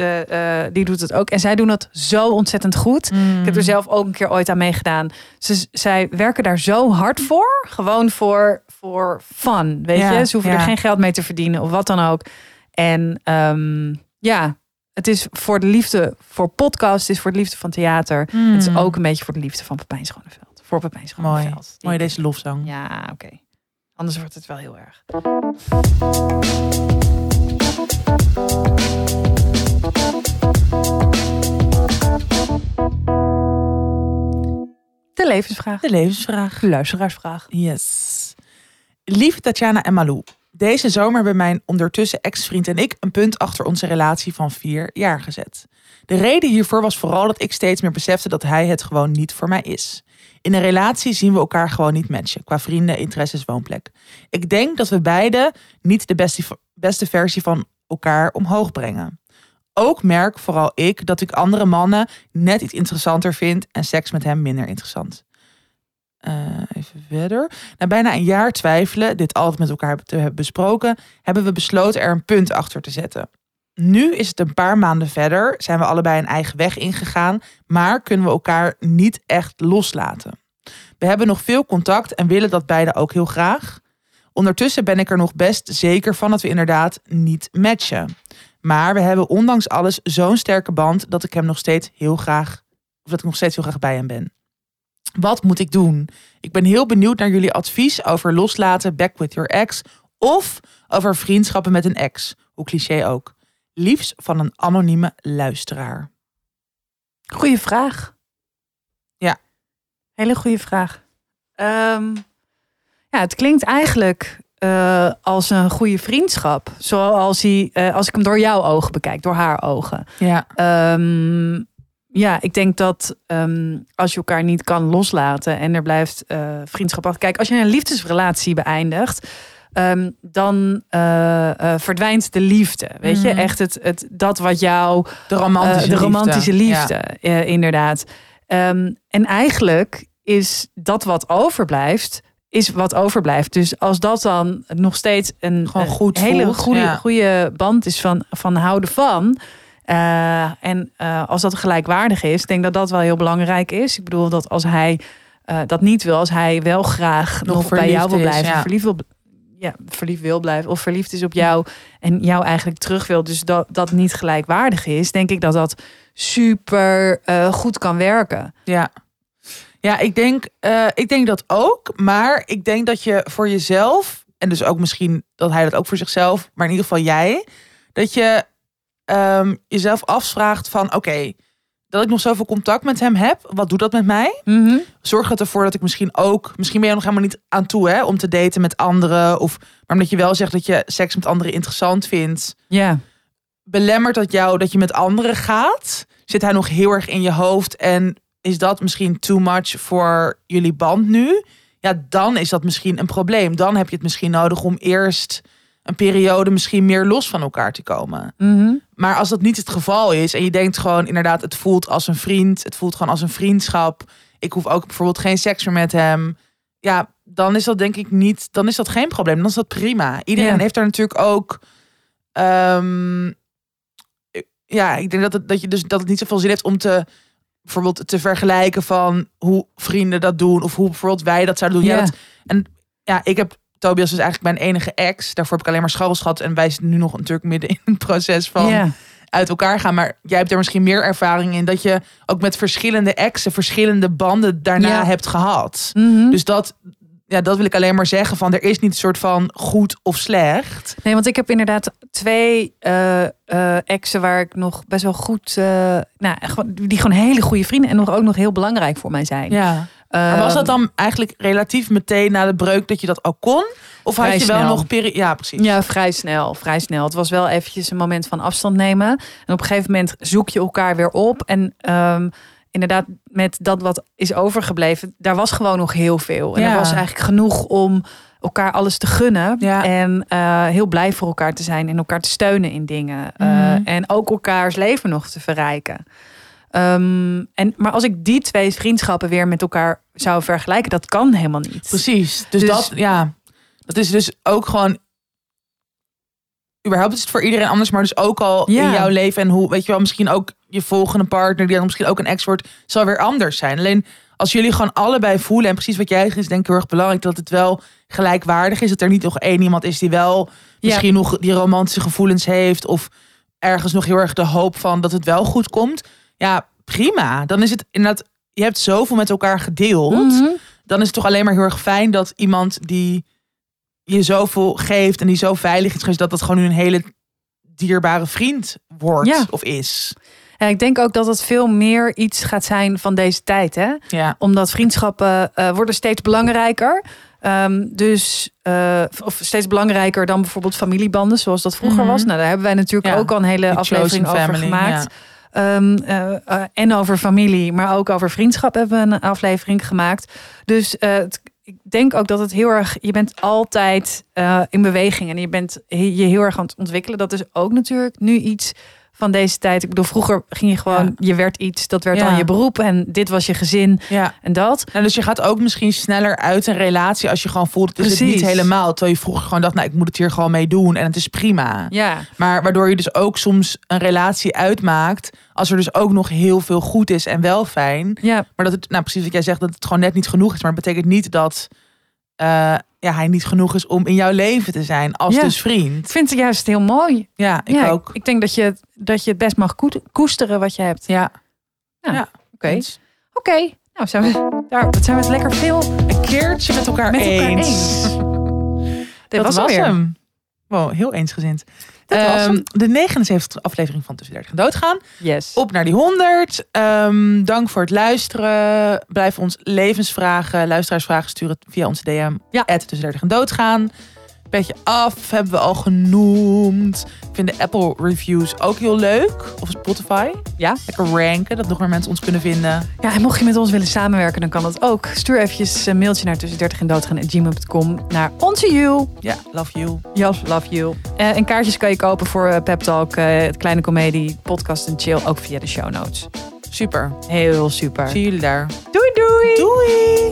die doet het ook. En zij doen dat zo ontzettend goed. Ik heb er zelf ook een keer ooit aan meegedaan. Ze, zij werken daar zo hard voor. Gewoon voor, voor fun, weet Ja, je. Ze hoeven ja. er geen geld mee te verdienen of wat dan ook. En ehm, ja, het is voor de liefde voor podcast, het is voor de liefde van theater. Het is ook een beetje voor de liefde van Pepijn Schoneveld. Voor Pepijn. Schoneveld. Mooi deze lofzang. Ja, oké. Anders wordt het wel heel erg. De levensvraag. De levensvraag. De luisteraarsvraag. Yes. Lieve Tatjana en Malou. Deze zomer hebben mijn ondertussen ex-vriend en ik een punt achter onze relatie van vier jaar gezet. De reden hiervoor was vooral dat ik steeds meer besefte dat hij het gewoon niet voor mij is. In een relatie zien we elkaar gewoon niet matchen qua vrienden, interesses, woonplek. Ik denk dat we beide niet de beste, beste versie van elkaar omhoog brengen. Ook merk vooral ik dat ik andere mannen net iets interessanter vind en seks met hem minder interessant. Eh, even verder. Na bijna een jaar twijfelen, dit altijd met elkaar te hebben besproken, hebben we besloten er een punt achter te zetten. Nu is het een paar maanden verder, zijn we allebei een eigen weg ingegaan, maar kunnen we elkaar niet echt loslaten. We hebben nog veel contact en willen dat beide ook heel graag. Ondertussen ben ik er nog best zeker van dat we inderdaad niet matchen. Maar we hebben ondanks alles zo'n sterke band dat ik hem nog steeds heel graag, of dat ik nog steeds heel graag bij hem ben. Wat moet ik doen? Ik ben heel benieuwd naar jullie advies over loslaten, back with your ex. Of over vriendschappen met een ex. Hoe cliché ook. Liefst van een anonieme luisteraar. Goeie vraag. Ja. Hele goede vraag. Ehm, ja, het klinkt eigenlijk eh, als een goede vriendschap. Zoals hij, eh, als ik hem door jouw ogen bekijk, door haar ogen. Ja. Ehm, ja, ik denk dat ehm, als je elkaar niet kan loslaten en er blijft eh, vriendschap af. Kijk, als je een liefdesrelatie beëindigt, ehm, dan eh, eh, verdwijnt de liefde. Weet je, Mhm. echt het, het, dat wat jou De romantische eh, de romantische liefde, Ja. eh, inderdaad. Ehm, en eigenlijk is dat wat overblijft, is wat overblijft. Dus als dat dan nog steeds een Gewoon een goed hele voelt, goede, ja. goede band is van, van houden van. en als dat gelijkwaardig is, ik denk dat dat wel heel belangrijk is. Ik bedoel dat als hij dat niet wil, als hij wel graag Nog nog, bij jou wil is, blijven, ja. verliefd wil, ja, verliefd wil blijven of verliefd is op jou en jou eigenlijk terug wil, dus dat dat niet gelijkwaardig is, denk ik dat dat super eh, goed kan werken. Ja. Ja, ik denk, eh, ik denk dat ook. Maar ik denk dat je voor jezelf, en dus ook misschien dat hij dat ook voor zichzelf, maar in ieder geval jij, dat je ehm, jezelf afvraagt van oké, dat ik nog zoveel contact met hem heb, wat doet dat met mij? Zorg het ervoor dat ik misschien ook, misschien ben je er nog helemaal niet aan toe hè, om te daten met anderen, of maar omdat je wel zegt dat je seks met anderen interessant vindt, Ja, belemmert dat jou dat je met anderen gaat? Zit hij nog heel erg in je hoofd en is dat misschien too much voor jullie band nu? Ja, dan is dat misschien een probleem. Dan heb je het misschien nodig om eerst een periode misschien meer los van elkaar te komen. Mhm. Maar als dat niet het geval is en je denkt gewoon inderdaad, het voelt als een vriend, het voelt gewoon als een vriendschap. Ik hoef ook bijvoorbeeld geen seks meer met hem. Ja, dan is dat denk ik niet, dan is dat geen probleem. Dan is dat prima. Iedereen Ja. heeft daar natuurlijk ook. ehm, ja, ik denk dat het, dat je dus dat het niet zoveel zin heeft om te bijvoorbeeld te vergelijken van hoe vrienden dat doen of hoe bijvoorbeeld wij dat zouden doen. Ja, Ja. dat, en ja, ik heb Tobias dus eigenlijk mijn enige ex. Daarvoor heb ik alleen maar scharrels gehad en wij zitten nu nog natuurlijk midden in het proces van uit elkaar gaan. Maar jij hebt er misschien meer ervaring in dat je ook met verschillende exen verschillende banden daarna hebt gehad. Mhm. Dus dat, ja, dat wil ik alleen maar zeggen van er is niet een soort van goed of slecht. Nee, want ik heb inderdaad twee eh, eh, exen waar ik nog best wel goed, eh, nou, die gewoon hele goede vrienden en nog ook nog heel belangrijk voor mij zijn. Ja. Maar was dat Ehm, dan eigenlijk relatief meteen na de breuk dat je dat al kon? Of had Vrij je wel snel. nog peri Ja, precies. Ja, vrij snel, vrij snel. Het was wel eventjes een moment van afstand nemen. En op een gegeven moment zoek je elkaar weer op. En ehm, inderdaad, met dat wat is overgebleven, daar was gewoon nog heel veel. En Ja. er was eigenlijk genoeg om elkaar alles te gunnen. Ja. En eh, heel blij voor elkaar te zijn en elkaar te steunen in dingen. Eh, Mhm. en ook elkaars leven nog te verrijken. Ehm, en, maar als ik die twee vriendschappen weer met elkaar zou vergelijken, dat kan helemaal niet. Precies. Dus, Dus- dat, ja, dat is dus ook gewoon. Überhaupt is het voor iedereen anders, maar dus ook al Ja. in jouw leven en hoe, weet je wel, misschien ook je volgende partner, die dan misschien ook een ex wordt, zal weer anders zijn. Alleen als jullie gewoon allebei voelen, en precies wat jij zegt, is denk ik heel erg belangrijk, dat het wel gelijkwaardig is. Dat er niet nog één iemand is die wel misschien nog die romantische gevoelens heeft, of ergens nog heel erg de hoop van dat het wel goed komt. Ja, prima. Dan is het inderdaad, je hebt zoveel met elkaar gedeeld Mhm. dan is het toch alleen maar heel erg fijn dat iemand die je zoveel geeft en die zo veilig is, dat dat gewoon nu een hele dierbare vriend wordt Ja. of is. Ja, ik denk ook dat het veel meer iets gaat zijn van deze tijd. Hè? Ja, Omdat vriendschappen eh, worden steeds belangrijker. Ehm, dus, eh, of steeds belangrijker dan bijvoorbeeld familiebanden, zoals dat vroeger Mhm. was. Nou, daar hebben wij natuurlijk Ja, ook al een hele aflevering over Family, gemaakt. Ehm, eh, eh, en over familie, maar ook over vriendschap hebben we een aflevering gemaakt. Dus eh, ik denk ook dat het heel erg, je bent altijd in beweging en je bent je heel erg aan het ontwikkelen. Dat is ook natuurlijk nu iets van deze tijd. Ik bedoel, vroeger ging je gewoon, Ja. je werd iets, dat werd Ja. dan je beroep en dit was je gezin ja. en dat. Nou, dus je gaat ook misschien sneller uit een relatie als je gewoon voelt, het is het niet helemaal. Terwijl je vroeger gewoon dacht, nou, ik moet het hier gewoon mee doen en het is prima. Ja, Maar waardoor je dus ook soms een relatie uitmaakt, als er dus ook nog heel veel goed is en wel fijn. ja, Maar dat het, nou precies wat jij zegt, dat het gewoon net niet genoeg is. Maar het betekent niet dat eh, ja, hij niet genoeg is om in jouw leven te zijn als Ja. dus ik vriend. vind het juist heel mooi. Ja, ik ja, ook. Ik denk dat je, dat je het best mag koesteren wat je hebt. Ja, Oké, eens. oké. Nou, zijn we, daar zijn we het lekker veel Een keertje met elkaar met elkaar eens. Dit [laughs] Dat was, alweer. hem. Wow, heel eensgezind. Hem. de 79 aflevering van Tussen 30 en Doodgaan. Yes. Op naar die 100. Ehm, dank voor het luisteren. Blijf ons levensvragen, luisteraarsvragen sturen via onze DM. Ja. Tussen 30 en Doodgaan. Petje af hebben we al genoemd. Ik vind de Apple reviews ook heel leuk. Of Spotify. Ja. Lekker ranken, dat nog meer mensen ons kunnen vinden. Ja, en mocht je met ons willen samenwerken, dan kan dat ook. Stuur eventjes een mailtje naar tussen 30 en doodgaan.gmail.com naar onze you. Ja, love you. Yes, love you. En kaartjes kan je kopen voor eh, Pep Talk, eh, het kleine comedie, podcast en chill, ook via de show notes. Super. Heel super. Zie jullie daar. Doei doei! Doei!